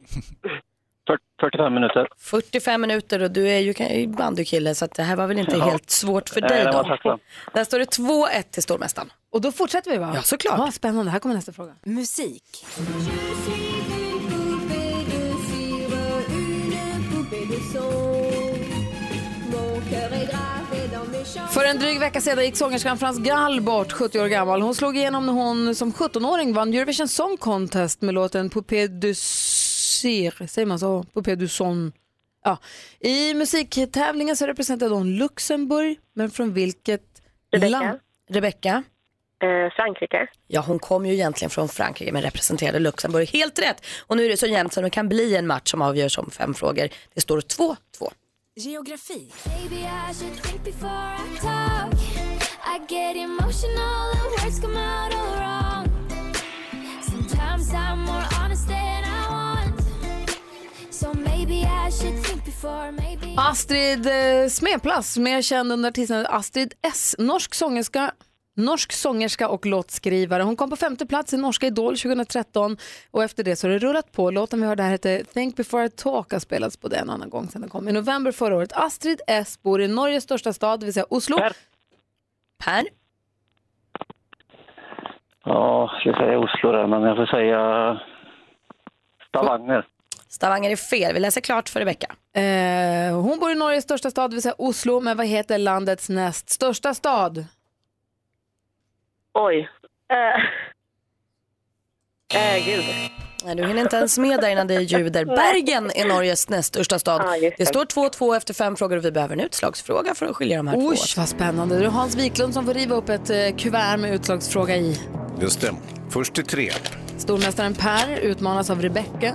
45 minuter. 45 minuter och du är ju bandykille så att det här var väl inte Ja. helt svårt för dig då. Där står det 2-1 till stormästaren. Och då fortsätter vi va? Ja, såklart. Ja, spännande, här kommer nästa fråga. Musik. För en dryg vecka sedan gick sångerskan Frans Gall bort, 70 år gammal. Hon slog igenom när hon som 17-åring vann Eurovision Song Contest med låten Poupée du Cire, säger man så? Poupée du Son. Ja. I musiktävlingen så representerade hon Luxemburg, men från vilket Rebecca. land? Rebecka? Eh, Frankrike. Ja, hon kom ju egentligen från Frankrike men representerade Luxemburg. Helt rätt! Och nu är det så jämnt som det kan bli en match som avgörs om fem frågor. Det står 2-2. Geografi. Maybe I should think before I talk. I get emotional and words come out all wrong. Sometimes I'm more honest than I want. So maybe I should think before, maybe. Astrid eh, Smedplats, mer känd under artisten Astrid S. Norsk sångerska, norsk sångerska och låtskrivare. Hon kom på femte plats i Norska Idol 2013 och efter det så har det rullat på. Låten vi hörde här heter Think before I talk har spelats på det en annan gång sedan den kom i november förra året. Astrid S bor i Norges största stad, det vill säga Oslo. Per. Per? Ja, jag ska säga Oslo där, men jag får säga Stavanger. Stavanger är fel. Vi läser klart för Rebecka. Eh, hon bor i Norges största stad, det vill säga Oslo, men vad heter landets näst största stad? Oj. Eh. Eh, gud. Nej, du hinner inte ens med där innan det ljuder. Bergen är Norges näst största stad. det står 2-2 efter fem frågor och vi behöver en utslagsfråga för att skilja de här två Oj, åt. vad spännande. Det är Hans Wiklund som får riva upp ett eh, kuvert med utslagsfråga i. Just det. Först till tre. Stormästaren Per utmanas av Rebecca.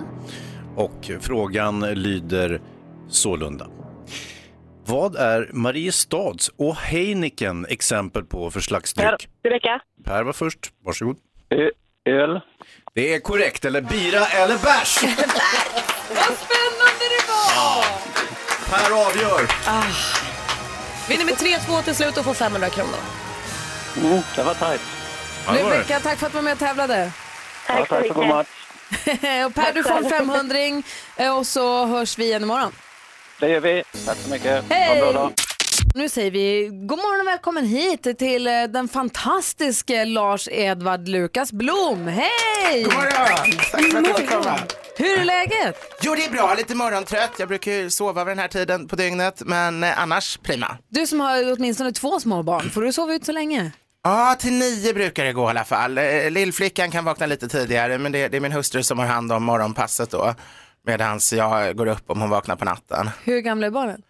Och frågan lyder sålunda. Vad är Mariestads och Heineken exempel på för slags dryck? Rebecka. Per var först, varsågod. Öl. Det är korrekt, eller bira eller bärs. Vad spännande det var! Per avgör. Ah. Vinner med 3-2 till slut och får 500 kronor. Mm, det var tajt. Rebecka, tack för att du var med och tävlade. Tack, tack för god match. och Per, du får en 500 eh, och så hörs vi igen imorgon. Det gör vi. Tack så mycket. Ha en Hej! bra dag. Nu säger vi god morgon och välkommen hit till eh, den fantastiske Lars Edvard Lukas Blom. Hej! God morgon! Tack för att jag fick komma. Hur är läget? Jo, det är bra. Lite morgontrött. Jag brukar ju sova vid den här tiden på dygnet, men eh, annars prima. Du som har åtminstone två små barn, får du sova ut så länge? Ja, till nio brukar det gå i alla fall. Eh, Lillflickan kan vakna lite tidigare, men det, det är min hustru som har hand om morgonpasset då. Medan jag går upp om hon vaknar på natten. Hur gamla är barnen?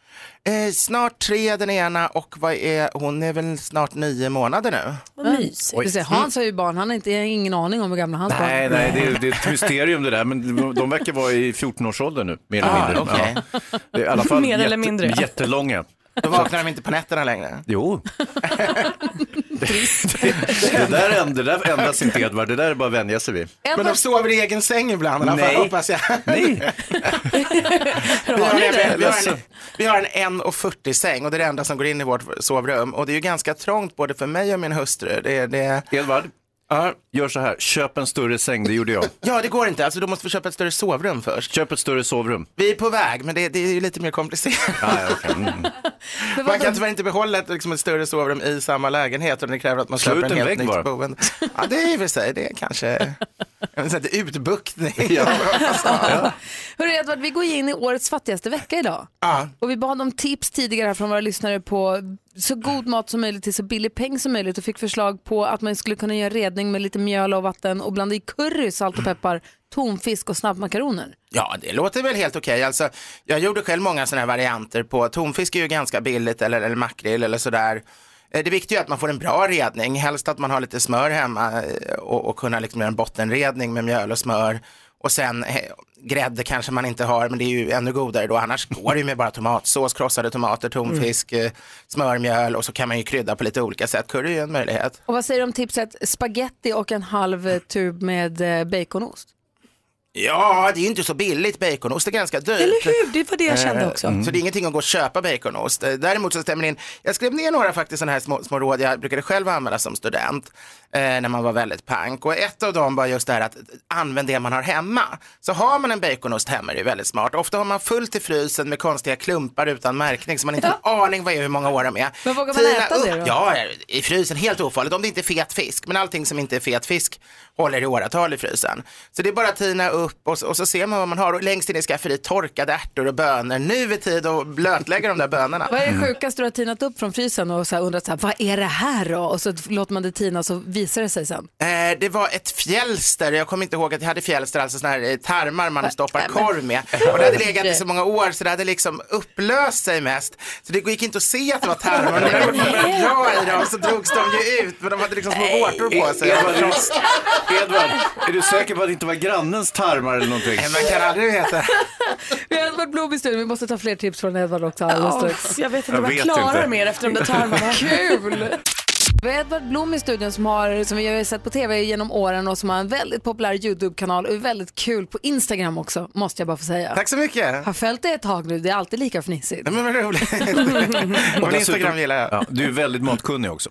Eh, snart tre den ena och vad är, hon är väl snart nio månader nu. Vad mysigt. Hans har ju barn, han har inte, ingen aning om hur gamla hans barn Nej, nej, det är, det är ett mysterium det där, men de verkar vara i 14-årsåldern nu, mer eller Ah, mindre. okej. Ja. Det är I alla fall Mer eller jätte, mindre. jättelånga. Då vaknar de inte på nätterna längre. Jo. Det där, änd- det där ändras inte Edvard, det där är bara att vänja sig vid. Men de sover i egen säng ibland i alla fall, hoppas jag. Nej. Vi har, det? nämligen- vi, har en, vi har en 1,40 säng och det är det enda som går in i vårt sovrum. Och det är ju ganska trångt både för mig och min hustru. Det, det... Edvard, gör så här, köp en större säng, det gjorde jag. Ja, det går inte. Alltså, då måste vi köpa ett större sovrum först. Köp ett större sovrum. Vi är på väg, men det, det är ju lite mer komplicerat. Ja, okej. mm. Man kan tyvärr inte behålla ett, liksom, ett större sovrum i samma lägenhet och det kräver att man Slå köper en helt vägg nytt bara. boende. Ja, det är i och för sig, det är kanske en sån här utbuktning. Hörru Edvard, vi går in i årets fattigaste vecka idag. Ja. Och vi bad om tips tidigare här från våra lyssnare på så god mat som möjligt till så billig peng som möjligt och fick förslag på att man skulle kunna göra redning med lite mjöl och vatten och blanda i curry, salt och peppar, tonfisk och snabbmakaroner. Ja, det låter väl helt okej. Alltså, jag gjorde själv många sådana här varianter på, tonfisk är ju ganska billigt eller, eller makrill eller sådär. Eh, Det viktiga är att man får en bra redning, helst att man har lite smör hemma eh, och, och kunna liksom göra en bottenredning med mjöl och smör. Och sen eh, grädde kanske man inte har, men det är ju ännu godare då. Annars går det ju med bara tomatsås, krossade tomater, tonfisk, eh, smörmjöl och så kan man ju krydda på lite olika sätt. Curry är ju en möjlighet. Och vad säger du om tipset spaghetti och en halv tub med baconost? Ja, det är ju inte så billigt. Baconost är ganska dyrt. Eller hur? Det var det jag kände Eh, också. Så det är ingenting att gå och köpa baconost. Eh, Däremot så stämmer det in. Jag skrev ner några faktiskt sådana här små, små råd jag brukade själv använda som student eh, när man var väldigt pank. Och ett av dem var just det här att använd det man har hemma. Så har man en baconost hemma är det väldigt smart. Ofta har man fullt i frysen med konstiga klumpar utan märkning så man inte har en aning vad är hur många år de är. Men vågar man Tina äta det då? Ja, i frysen, helt ofarligt. Om det inte är fet fisk, men allting som inte är fet fisk håller i åratal i frysen. Så det är bara att tina upp och, så- och så ser man vad man har. Och längst in i skafferiet torkade ärtor och bönor. Nu är tid att blötlägga de där bönorna. Vad är det sjukaste du har tinat upp från frysen och så här undrat så här, vad är det här då? Och så låter man det tina så visar det sig sen. Eh, det var ett fjälster, jag kommer inte ihåg att jag hade fjälster, alltså sådana här eh, tarmar man stoppar men- korv med. Och det hade legat i så många år så det hade liksom upplöst sig mest. Så det gick inte att se att det var tarmar. Men jag började dra i dem så drogs de ju ut, men de hade liksom små vårtor på sig. Edvard, är- du säker på att det inte var grannens tarmar eller någonting? Man kan aldrig veta. Vi har Edvard Blom i studion, vi måste ta fler tips från Edvard också alldeles Ja, strax. jag vet inte om jag klarar mer efter de där tarmarna. Kul! Vi har Edvard Blom i studion som, har, som vi har sett på tv genom åren och som har en väldigt populär YouTube-kanal och är väldigt kul på Instagram också, måste jag bara få säga. Tack så mycket. Har följt det ett tag nu, det är alltid lika fnissigt. Nej, men vad roligt. Och Instagram gillar jag. Ja, du är väldigt matkunnig också.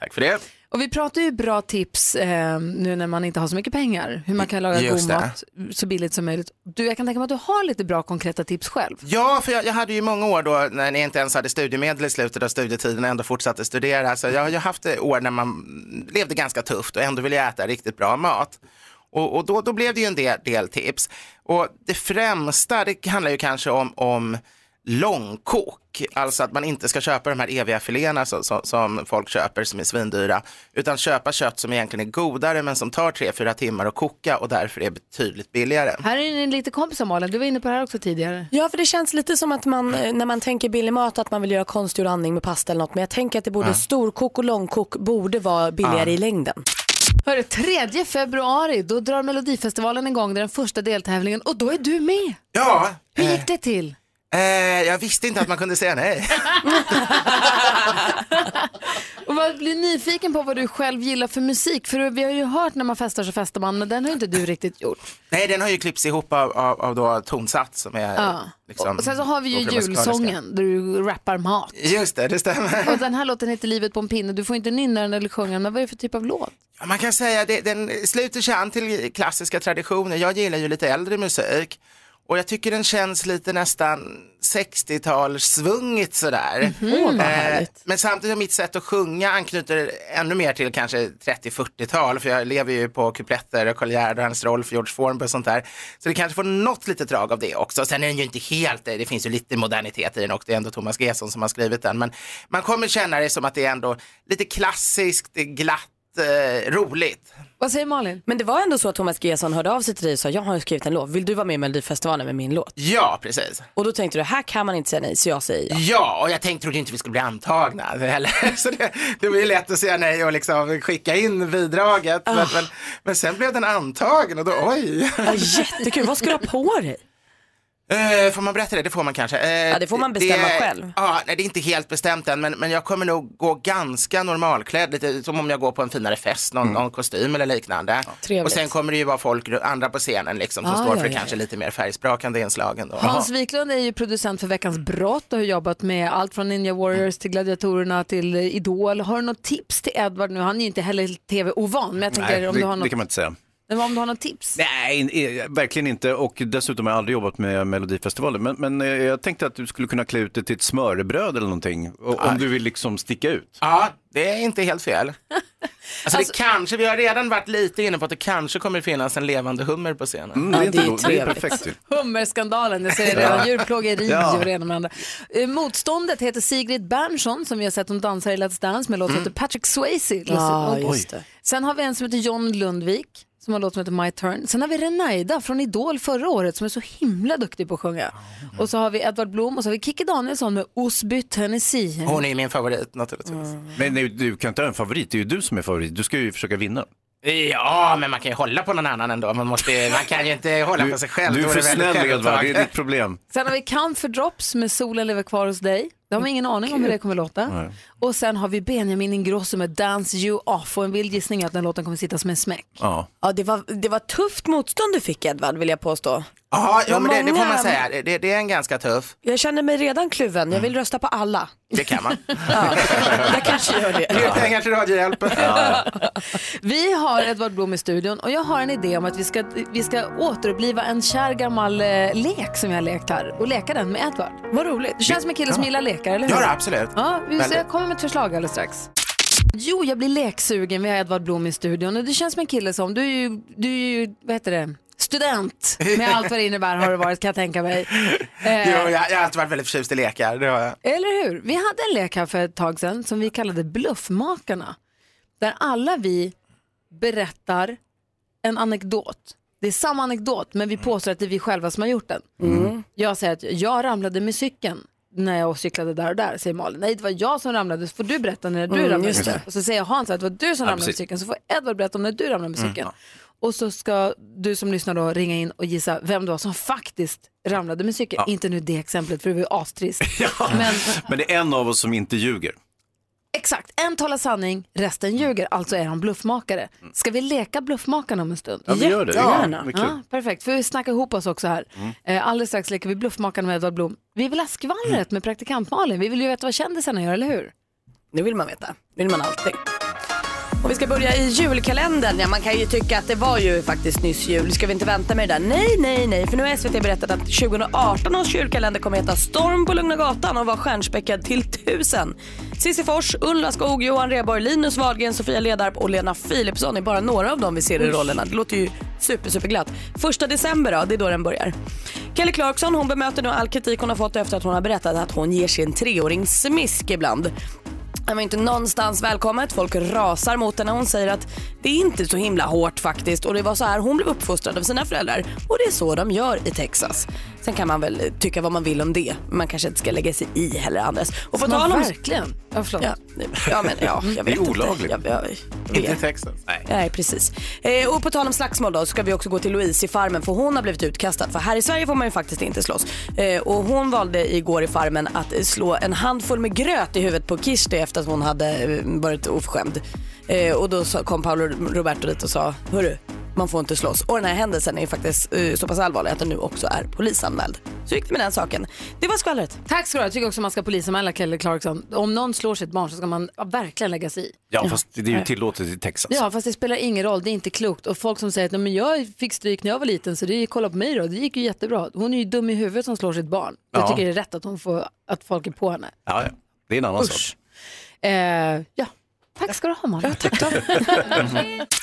Tack för det. Och vi pratar ju bra tips eh, nu när man inte har så mycket pengar, hur man kan laga Just god det. mat så billigt som möjligt. Du, jag kan tänka mig att du har lite bra konkreta tips själv. Ja, för jag, jag hade ju många år då när ni inte ens hade studiemedel i slutet av studietiden och ändå fortsatte studera. Så jag har ju haft eh, år när man levde ganska tufft och ändå ville jag äta riktigt bra mat. Och, och då, då blev det ju en del, del tips. Och det främsta, det handlar ju kanske om, om långkok. Alltså att man inte ska köpa de här eviga filéerna som, som, som folk köper som är svindyra. Utan köpa kött som egentligen är godare men som tar 3-4 timmar att koka och därför är betydligt billigare. Här är en lite kompis Malin, du var inne på det här också tidigare. Ja, för det känns lite som att man, eh, när man tänker billig mat, att man vill göra konstgjord andning med pasta eller något. Men jag tänker att det borde, Ja. storkok och långkok borde vara billigare Ja. i längden. Hörru, 3 februari, då drar Melodifestivalen igång, det är den första deltävlingen och då är du med. Ja. Hur eh, gick det till? Eh, jag visste inte att man kunde säga nej. Och man blir nyfiken på vad du själv gillar för musik, för vi har ju hört när man festar så festar man, men den har ju inte du riktigt gjort. Nej, den har ju klippts ihop av, av, av då tonsats som är Ja. liksom, och sen så har vi ju julsången där du rappar mat. Just det, det stämmer. Och den här låten heter Livet på en pinne, du får inte nynna den eller sjunga den, men vad är det för typ av låt? Ja, Man kan säga att den sluter sig an till klassiska traditioner. Jag gillar ju lite äldre musik och jag tycker den känns lite nästan 60-talssvungigt sådär. Vad Eh, men samtidigt har mitt sätt att sjunga anknyter ännu mer till kanske 30-40-tal för jag lever ju på kupletter och Karl Gerhard och hans Rolf, George Formby och sånt där. Så det kanske får något litet drag av det också. Sen är den ju inte helt, det finns ju lite modernitet i den och det är ändå Thomas Gesson som har skrivit den. Men man kommer känna det som att det är ändå lite klassiskt, glatt, eh, roligt. Vad säger Malin? Men det var ändå så att Thomas Gesson hörde av sig till dig och sa jag har skrivit en låt, vill du vara med i Melodifestivalen med min låt? Ja, precis. Och då tänkte du, här kan man inte säga nej, så jag säger ja. Ja, och jag tänkte, trodde inte vi skulle bli antagna heller. Så det, det var ju lätt att säga nej och liksom skicka in bidraget. Men, men, men sen blev den antagen och då, oj. Ja, jättekul, vad ska du ha på dig? Eh, får man berätta det? Det får man kanske. Eh, Ja, det får man bestämma det, själv. Ja, nej, det är inte helt bestämt än, men, men jag kommer nog gå ganska normalklädd, lite som om jag går på en finare fest, någon, någon kostym eller liknande. Trevligt. och sen kommer det ju vara folk, andra på scenen liksom, som Ah, står ja, för ja, kanske ja. lite mer färgsprakande inslagen. Då. Hans Wiklund är ju producent för Veckans brott och har jobbat med allt från Ninja Warriors till Gladiatorerna till Idol. Har du något tips till Edvard nu? Han är ju inte heller tv-ovan, men jag tänker Nej, om, det, du har något, det kan man inte säga. Men om du har något tips? Nej, eh, verkligen inte. Och dessutom har jag aldrig jobbat med Melodifestivalen. Men, men eh, jag tänkte att du skulle kunna klä ut det till ett smörrebröd eller någonting. o- Om du vill liksom sticka ut. Ja, det är inte helt fel. Alltså, det kanske, vi har redan varit lite inne på att det kanske kommer finnas en levande hummer på scenen. Mm, det är inte då- det är perfekt ju. Hummerskandalen, jag säger redan, Ja. djurplågeri Ja. och det ena med det andra. Eh, Motståndet heter Sigrid Bernson som vi har sett hon dansar i Let's Dance med låt som Mm. heter Patrick Swayze. Ja, det. Sen har vi en som heter John Lundvik som har låt som heter My Turn. Sen har vi Renaida från Idol förra året som är så himla duktig på att sjunga. Och så har vi Edvard Blom och så har vi Kikki Danielsson med Osby, Tennessee. Hon är min favorit naturligtvis. Men nej, du kan inte ha en favorit, det är ju du som är favorit. Du ska ju försöka vinna. Ja, men man kan ju hålla på någon annan ändå. Man, måste, man kan ju inte hålla Du, på sig själv. du är för snäll. Edvard, det är ditt problem. Sen har vi Camphor Drops med Solen lever kvar hos dig. Det har man ingen aning om hur det kommer låta. Nej. Och sen har vi Benjamin Ingrosso med Dance You Off och en vild gissning är att den låten kommer sitta som en smäck. Ja. Ja, det var, det var tufft motstånd du fick Edvard vill jag påstå. Ja, ja men det, det får man säga. Det- Det, det är en ganska tuff. Jag känner mig redan kluven, jag vill rösta på alla. Det kan man. Jag kanske gör det. Mer pengar till Radiohjälpen. Vi har Edvard Blom i studion och jag har en idé om att vi ska, vi ska återuppliva en kär gammal eh, lek som vi har lekt här och leka den med Edvard. Vad roligt. Du känns som en kille som gillar lekar, eller hur? Ja, absolut. Ja, vi Väldigt. jag kommer med ett förslag alldeles strax. Jo, jag blir leksugen. Vi har Edvard Blom i studion och du känns som en kille som, du är ju, du är ju vad heter det, student med allt vad det innebär har det varit kan jag tänka mig. Eh, Jo, jag, jag har alltid varit väldigt förtjust i lekar. Det har jag. Eller hur? Vi hade en lek här för ett tag sedan som vi kallade Bluffmakarna. Där alla vi berättar en anekdot. Det är samma anekdot men vi påstår att det är vi själva som har gjort den. Jag säger att jag ramlade med cykeln när jag cyklade där och där, säger Malin. Nej, det var jag som ramlade, så får du berätta när du Mm, ramlade. Och så säger Hans att det var du som Ja, ramlade med cykeln, så får Edvard berätta om när du ramlade med Mm, cykeln. Och så ska du som lyssnar då ringa in och gissa vem det var som faktiskt ramlade med cykeln. Inte nu det exemplet för det var ju astrist. Men Men det är en av oss som inte ljuger. Exakt, en talar sanning, resten ljuger, alltså är han bluffmakare. Ska vi leka bluffmakarna om en stund? Ja, vi gör det. Jättegärna. Kul. Ja, perfekt, för vi snacka ihop oss också här. Eh, alldeles strax leker vi bluffmakarna med Edvard Blom. Vi vill ha skvallret med praktikant Malin, vi vill ju veta vad kändisarna gör, eller hur? Det vill man veta. Det vill man alltid. Och vi ska börja i julkalendern. Ja, man kan ju tycka att det var ju faktiskt nyss jul. Ska vi inte vänta med det där? Nej, nej, nej. För nu har SVT berättat att 2018 års julkalender kommer heta Storm på Lugna Gatan och vara stjärnspäckad till tusen. Cissi Fors, Ulla Skog, Johan Rheborg, Linus Wahlgren, Sofia Ledarp och Lena Philipsson är bara några av dem vi ser i rollerna. Det låter ju super, super glatt. Första december då, det är då den börjar. Kelly Clarkson hon bemöter nu all kritik hon har fått efter att hon har berättat att hon ger sin treåring smisk ibland. Han var inte någonstans välkommet. Folk rasar mot henne. Hon säger att det är inte så himla hårt faktiskt och det var så här hon blev uppfostrad av sina föräldrar och det är så de gör i Texas. Sen kan man väl tycka vad man vill om det. men Man kanske inte ska lägga sig i heller andras. Och på tal om... verkligen? Ja, förlåt. Ja, ja, men ja, jag Det är vet olagligt. inte. Jag, jag, jag Inte i vet. Texas. Nej. Nej, precis. Eh, och på tal om slagsmål då, så ska vi också gå till Louise i Farmen för hon har blivit utkastad. För här i Sverige får man ju faktiskt inte slåss. Eh, och hon valde igår i Farmen att slå en handfull med gröt i huvudet på Kirsti efter att hon hade eh, varit oförskämd. Eh, och då kom Paolo Roberto dit och sa, hörru, man får inte slåss. Och den här händelsen är ju faktiskt eh, så pass allvarlig att den nu också är polisanmäld. Så gick det med den saken. Det var skvallret. Tack ska du ha. Jag tycker också man ska polisanmäla Kelly Clarkson. Om någon slår sitt barn så ska man verkligen lägga sig i. Ja, fast det är ju tillåtet i Texas. Ja, fast det spelar ingen roll. Det är inte klokt. Och folk som säger att "Nej, men jag fick stryk när jag var liten så det är, kolla på mig då. Det gick ju jättebra. Hon är ju dum i huvudet som slår sitt barn. Jag Ja. tycker det är rätt att, hon får, att folk är på henne. Ja, ja. Det är en annan Usch. sak. Eh, ja, tack ska du ha Malin. tack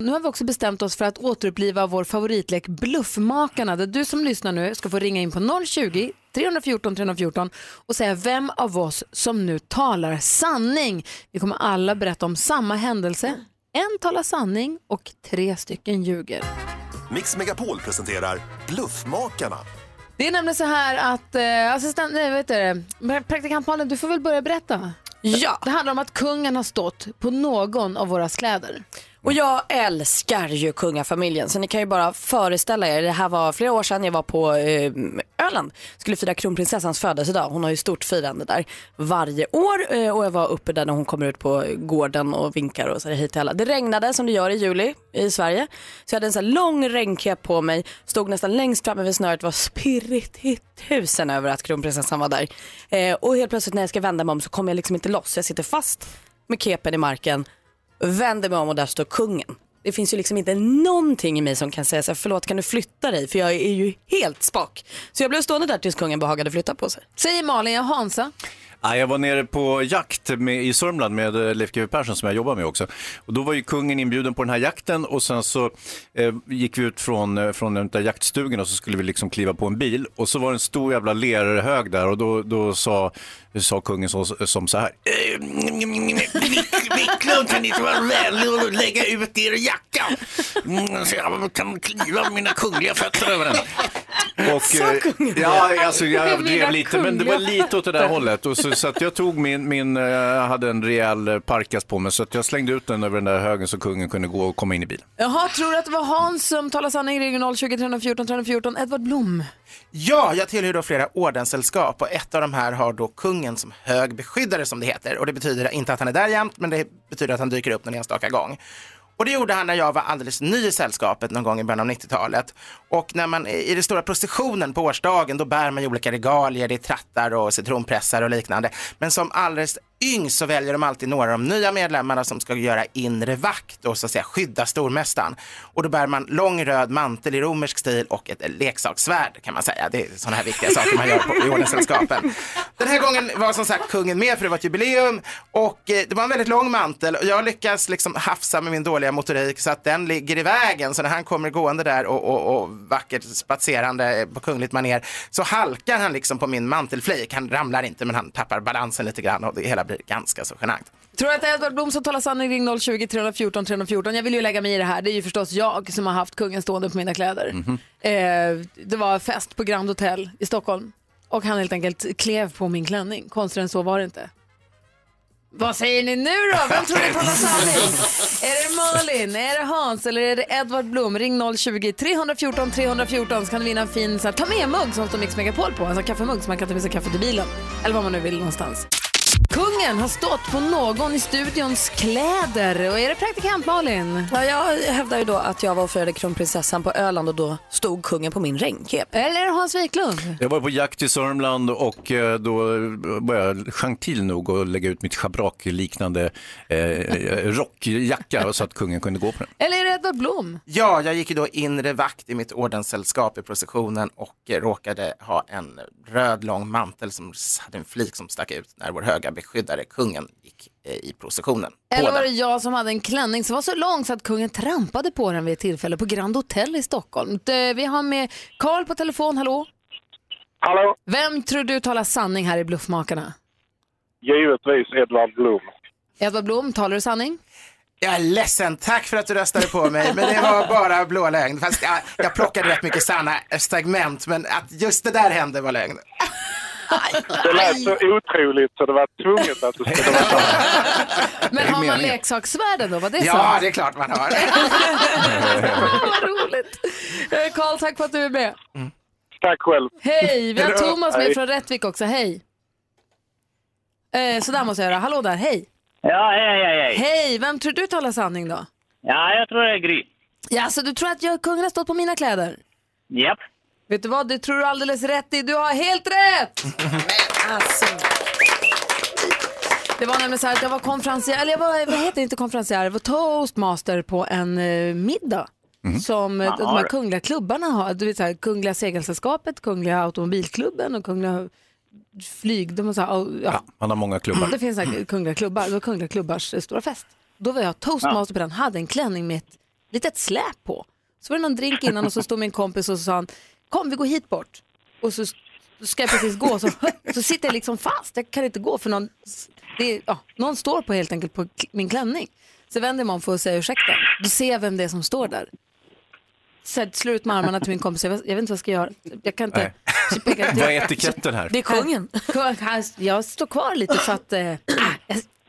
Nu har vi också bestämt oss för att återuppliva vår favoritlek Bluffmakarna där du som lyssnar nu ska få ringa in på 020 314 314 och säga vem av oss som nu talar sanning. Vi kommer alla berätta om samma händelse. En talar sanning och tre stycken ljuger. Mix Megapol presenterar Bluffmakarna. Det är nämligen så här att eh, assistent, nej, vet du, det, praktikant Malin, du får väl börja berätta. Ja. Det handlar om att kungen har stått på någon av våra kläder. Och jag älskar ju kungafamiljen så ni kan ju bara föreställa er. Det här var flera år sedan jag var på eh, Öland. Skulle fira kronprinsessans födelsedag. Hon har ju stort firande där varje år eh, och jag var uppe där när hon kommer ut på gården och vinkar och säger hej till alla. Det regnade som det gör i juli i Sverige. Så jag hade en sån här lång regnkepp på mig, stod nästan längst framme vid snöret, var spirrigt i tusen över att kronprinsessan var där. Eh, och helt plötsligt när jag ska vända mig om så kommer jag liksom inte loss. Jag sitter fast med kepen i marken vänder mig om och där står kungen. Det finns ju liksom inte någonting i mig som kan säga så här, förlåt kan du flytta dig? För jag är ju helt spak. Så jag blev stående där tills kungen behagade flytta på sig. Säger Malin, jag Hansa. Ja, jag var nere på jakt med, i Sörmland med Leif GW Persson som jag jobbar med också. Och då var ju kungen inbjuden på den här jakten och sen så eh, gick vi ut från, från den där jaktstugan och så skulle vi liksom kliva på en bil och så var det en stor jävla lerhög där och då, då sa, sa kungen så, som så här. Wiklund kan inte vara vänlig och lägga ut er jacka så jag kan kliva med mina kungliga fötter över den. Och, eh, ja, alltså jag överdrev lite, men det var lite åt det där hållet. Och så, så att jag tog min, min eh, jag hade en rejäl eh, parkas på mig, så att jag slängde ut den över den där högen så kungen kunde gå och komma in i bilen. Jaha, tror du att det var Hans som talade sanning? Regional 20 314 314. Edvard Blom. Ja, jag tillhör då flera ordenssällskap och ett av de här har då kungen som hög beskyddare som det heter. Och det betyder inte att han är där jämt, men det betyder att han dyker upp någon enstaka gång. Och det gjorde han när jag var alldeles ny i sällskapet någon gång i början av 90-talet. Och när man i den stora processionen på årsdagen, då bär man ju olika regalier, det är trattar och citronpressar och liknande. Men som alldeles yngst så väljer de alltid några av de nya medlemmarna som ska göra inre vakt och så att säga skydda stormästaren. Och då bär man lång röd mantel i romersk stil och ett leksakssvärd kan man säga. Det är sådana här viktiga saker man gör på, i ordenssällskapen. Den här gången var som sagt kungen med för det var ett jubileum och eh, det var en väldigt lång mantel och jag lyckas liksom hafsa med min dåliga motorik så att den ligger i vägen. Så när han kommer gående där och, och, och vackert spatserande på kungligt maner så halkar han liksom på min mantelflik. Han ramlar inte men han tappar balansen lite grann och det hela blir ganska så genant. Tror du att Edvard Blom som talar sanning? Ring 020 314 314. Jag vill ju lägga mig i det här. Det är ju förstås jag som har haft kungen stående på mina kläder. Mhm. Eh, det var fest på Grand Hotel i Stockholm och han helt enkelt klev på min klänning. Konstigare än så var det inte. Vad säger ni nu då? Vem tror ni talar sanning? Är det Malin, är det Hans eller är det Edvard Blom? Ring 020 314 314 så kan du vinna en fin så här, ta med-mugg som står Mix Megapol på. Alltså kaffemugg som man kan ta med sig kaffe till bilen. Eller vad man nu vill någonstans. Kungen har stått på någon i studions kläder. Och är det praktikant Malin? Ja, jag hävdar ju då att jag var och firade kronprinsessan på Öland och då stod kungen på min regnkep. Eller är det Hans Wiklund? Jag var på jakt i Sörmland och eh, då var jag gentil nog att lägga ut mitt schabrak-liknande eh, rockjacka så att kungen kunde gå på den. Eller är det Edvard Blom? Ja, jag gick ju då inre vakt i mitt ordenssällskap i processionen och eh, råkade ha en röd lång mantel som hade en flik som stack ut när vår höga beskyddare kungen gick eh, i processionen. Eller var det jag som hade en klänning som var så lång så att kungen trampade på den vid ett tillfälle på Grand Hotel i Stockholm. Det- Vi har med Karl på telefon, hallå? Hallå? Vem tror du talar sanning här i Bluffmakarna? Givetvis Edvard Blom. Edvard Blom, talar du sanning? Jag är ledsen, tack för att du röstade på mig, men det var bara blå lögn. Fast jag, jag plockade rätt mycket sanna segment, men att just det där hände var lögn. Det lät så otroligt så det var tvunget att det skulle vara sant. Men har man leksakssvärden då? Var det Ja, sant? det är klart man har. Vad roligt. Eh, Karl, tack för att du är med. Tack själv. Hej, vi har Thomas med från Rättvik också. Hej. Eh, så där måste jag göra. Hallå där, hej. Ja, hej, hej, hej. Hej, vem tror du talar sanning då? Ja, jag tror det är Gry. Ja, så du tror att jag, kungen har stått på mina kläder? Japp. Vet du vad, det tror du alldeles rätt i. Du har helt rätt! alltså. Det var nämligen så här att jag var konferencier, eller jag var, vad heter det, inte konferencier, jag var toastmaster på en eh, middag. Som eh, de här kungliga klubbarna har. Du vet så här, Kungliga Segelsällskapet, Kungliga Automobilklubben och Kungliga Flyg. De har så här, ja, Han har många klubbar. det finns så här kungliga klubbar. Det var kungliga klubbars eh, stora fest. Då var jag toastmaster på den, hade en klänning med ett litet släp på. Så var det någon drink innan och så stod min kompis och så sa han, kom vi går hit bort. Och så ska jag precis gå så, så sitter jag liksom fast. Jag kan inte gå för någon, det är, ja, någon står på helt enkelt på min klänning. Så vänder om för att säga ursäkta. Då ser jag vem det är som står där. Så jag slår ut med armarna till min kompis. Jag vet, jag vet inte vad jag ska göra. Jag kan inte. Vad är etiketten här? det är kungen. Jag står kvar lite för att jag,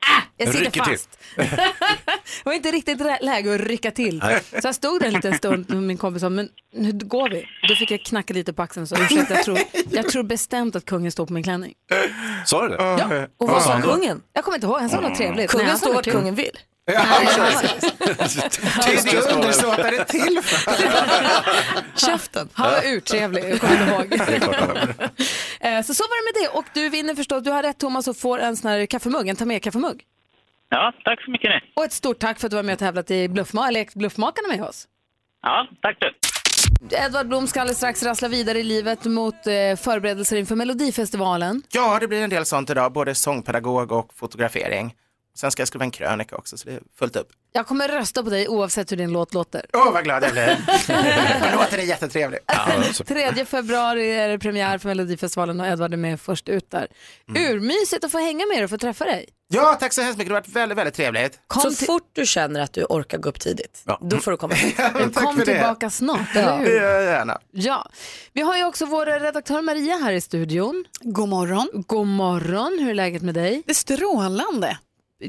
ah, jag sitter Rycker fast. det var inte riktigt läge att rycka till. Nej. Så jag stod där en liten stund med min kompis sa, men nu går vi. Då fick jag knacka lite på axeln och sa, ursäkta, jag tror, jag tror bestämt att kungen står på min klänning. Sa du det? Ja. Och vad sa kungen? Jag kommer inte ihåg, han sa något trevligt. Kungen Nej, han sa står något vart kul. kungen vill. Ja, Det är det undersåtar är till för. Käften. Han var urtrevlig, jag kommer ihåg. Eh, Så så var det med det. Och du vinner förstås, du har rätt Thomas och får en sån här kaffemugg, en ta med kaffemugg. Ja, tack så mycket ni. Och ett stort tack för att du var med och tävlat i Bluffma, eller Bluffmakarna med oss. Ja, tack du. Edvard Blom ska alldeles strax rassla vidare i livet mot eh, förberedelser inför Melodifestivalen. Ja, det blir en del sånt idag, både sångpedagog och fotografering. Sen ska jag skriva en krönika också, så det är fullt upp. Jag kommer rösta på dig oavsett hur din låt låter. Åh, vad glad jag blir. Låten är jättetrevlig. 3 februari är det premiär för Melodifestivalen och Edvard är med först ut där. Urmysigt att få hänga med dig och få träffa dig. Ja, tack så hemskt mycket. Det har varit väldigt, väldigt trevligt. så fort du känner att du orkar gå upp tidigt, då får du komma hit. Kom för det. tillbaka snart, Ja, eller det hur? jag gärna. Ja, vi har ju också vår redaktör Maria här i studion. God morgon. God morgon, hur är läget med dig? Det är strålande.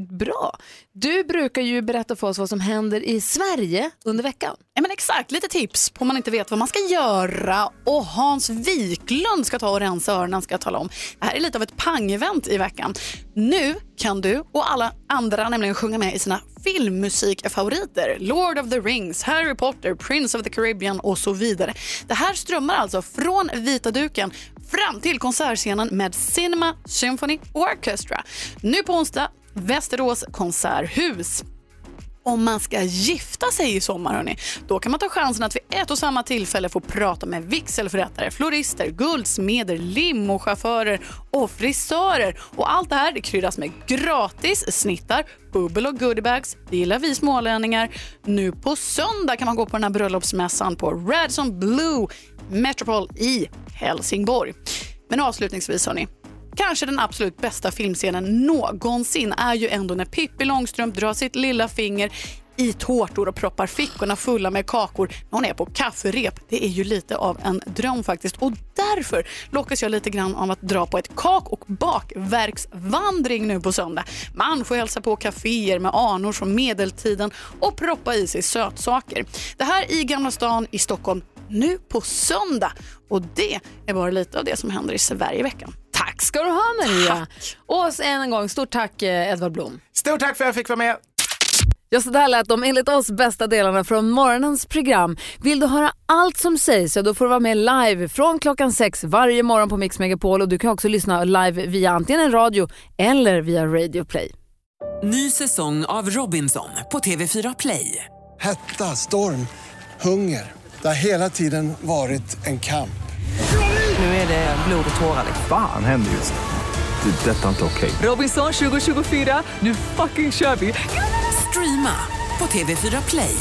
Bra. Du brukar ju berätta för oss vad som händer i Sverige under veckan. Ja, men exakt, lite tips på om man inte vet vad man ska göra. Och Hans Wiklund ska ta och rensa öronen ska jag tala om. Det här är lite av ett pangevent i veckan. Nu kan du och alla andra nämligen sjunga med i sina filmmusikfavoriter. Lord of the Rings, Harry Potter, Prince of the Caribbean och så vidare. Det här strömmar alltså från vita duken fram till konsertscenen med Cinema Symphony Orchestra. Nu på onsdag, Västerås konserthus. Om man ska gifta sig i sommar, hörni, då kan man ta chansen att vid ett och samma tillfälle få prata med vigselförrättare, florister, guldsmeder, limochaufförer och frisörer. Och allt det här det kryddas med gratis snittar, bubbel och goodiebags. Det gillar vi smålänningar. Nu på söndag kan man gå på den här bröllopsmässan på Radisson Blue Metropol i Helsingborg. Men avslutningsvis, hörni, Kanske den absolut bästa filmscenen någonsin är ju ändå när Pippi Långstrump drar sitt lilla finger i tårtor och proppar fickorna fulla med kakor när hon är på kafferep. Det är ju lite av en dröm faktiskt och därför lockas jag lite grann av att dra på ett kak och bakverksvandring nu på söndag. Man får hälsa på kaféer med anor från medeltiden och proppa i sig sötsaker. Det här i Gamla stan i Stockholm nu på söndag och det är bara lite av det som händer i Sverige i veckan. Tack ska du ha Maria. Och än en gång, stort tack eh, Edvard Blom. Stort tack för att jag fick vara med. Ja, så där lät de enligt oss bästa delarna från morgonens program. Vill du höra allt som sägs så då får du vara med live från klockan sex varje morgon på Mix Megapol och du kan också lyssna live via antingen en radio eller via Radio Play. Ny säsong av Robinson på TV4 Play. Hetta, storm, hunger. Det har hela tiden varit en kamp. Nu är det blod och tårar. Fan händer just nu. Det. är Detta är inte okej. Robinson 2024, nu fucking kör vi! Streama på TV4 Play.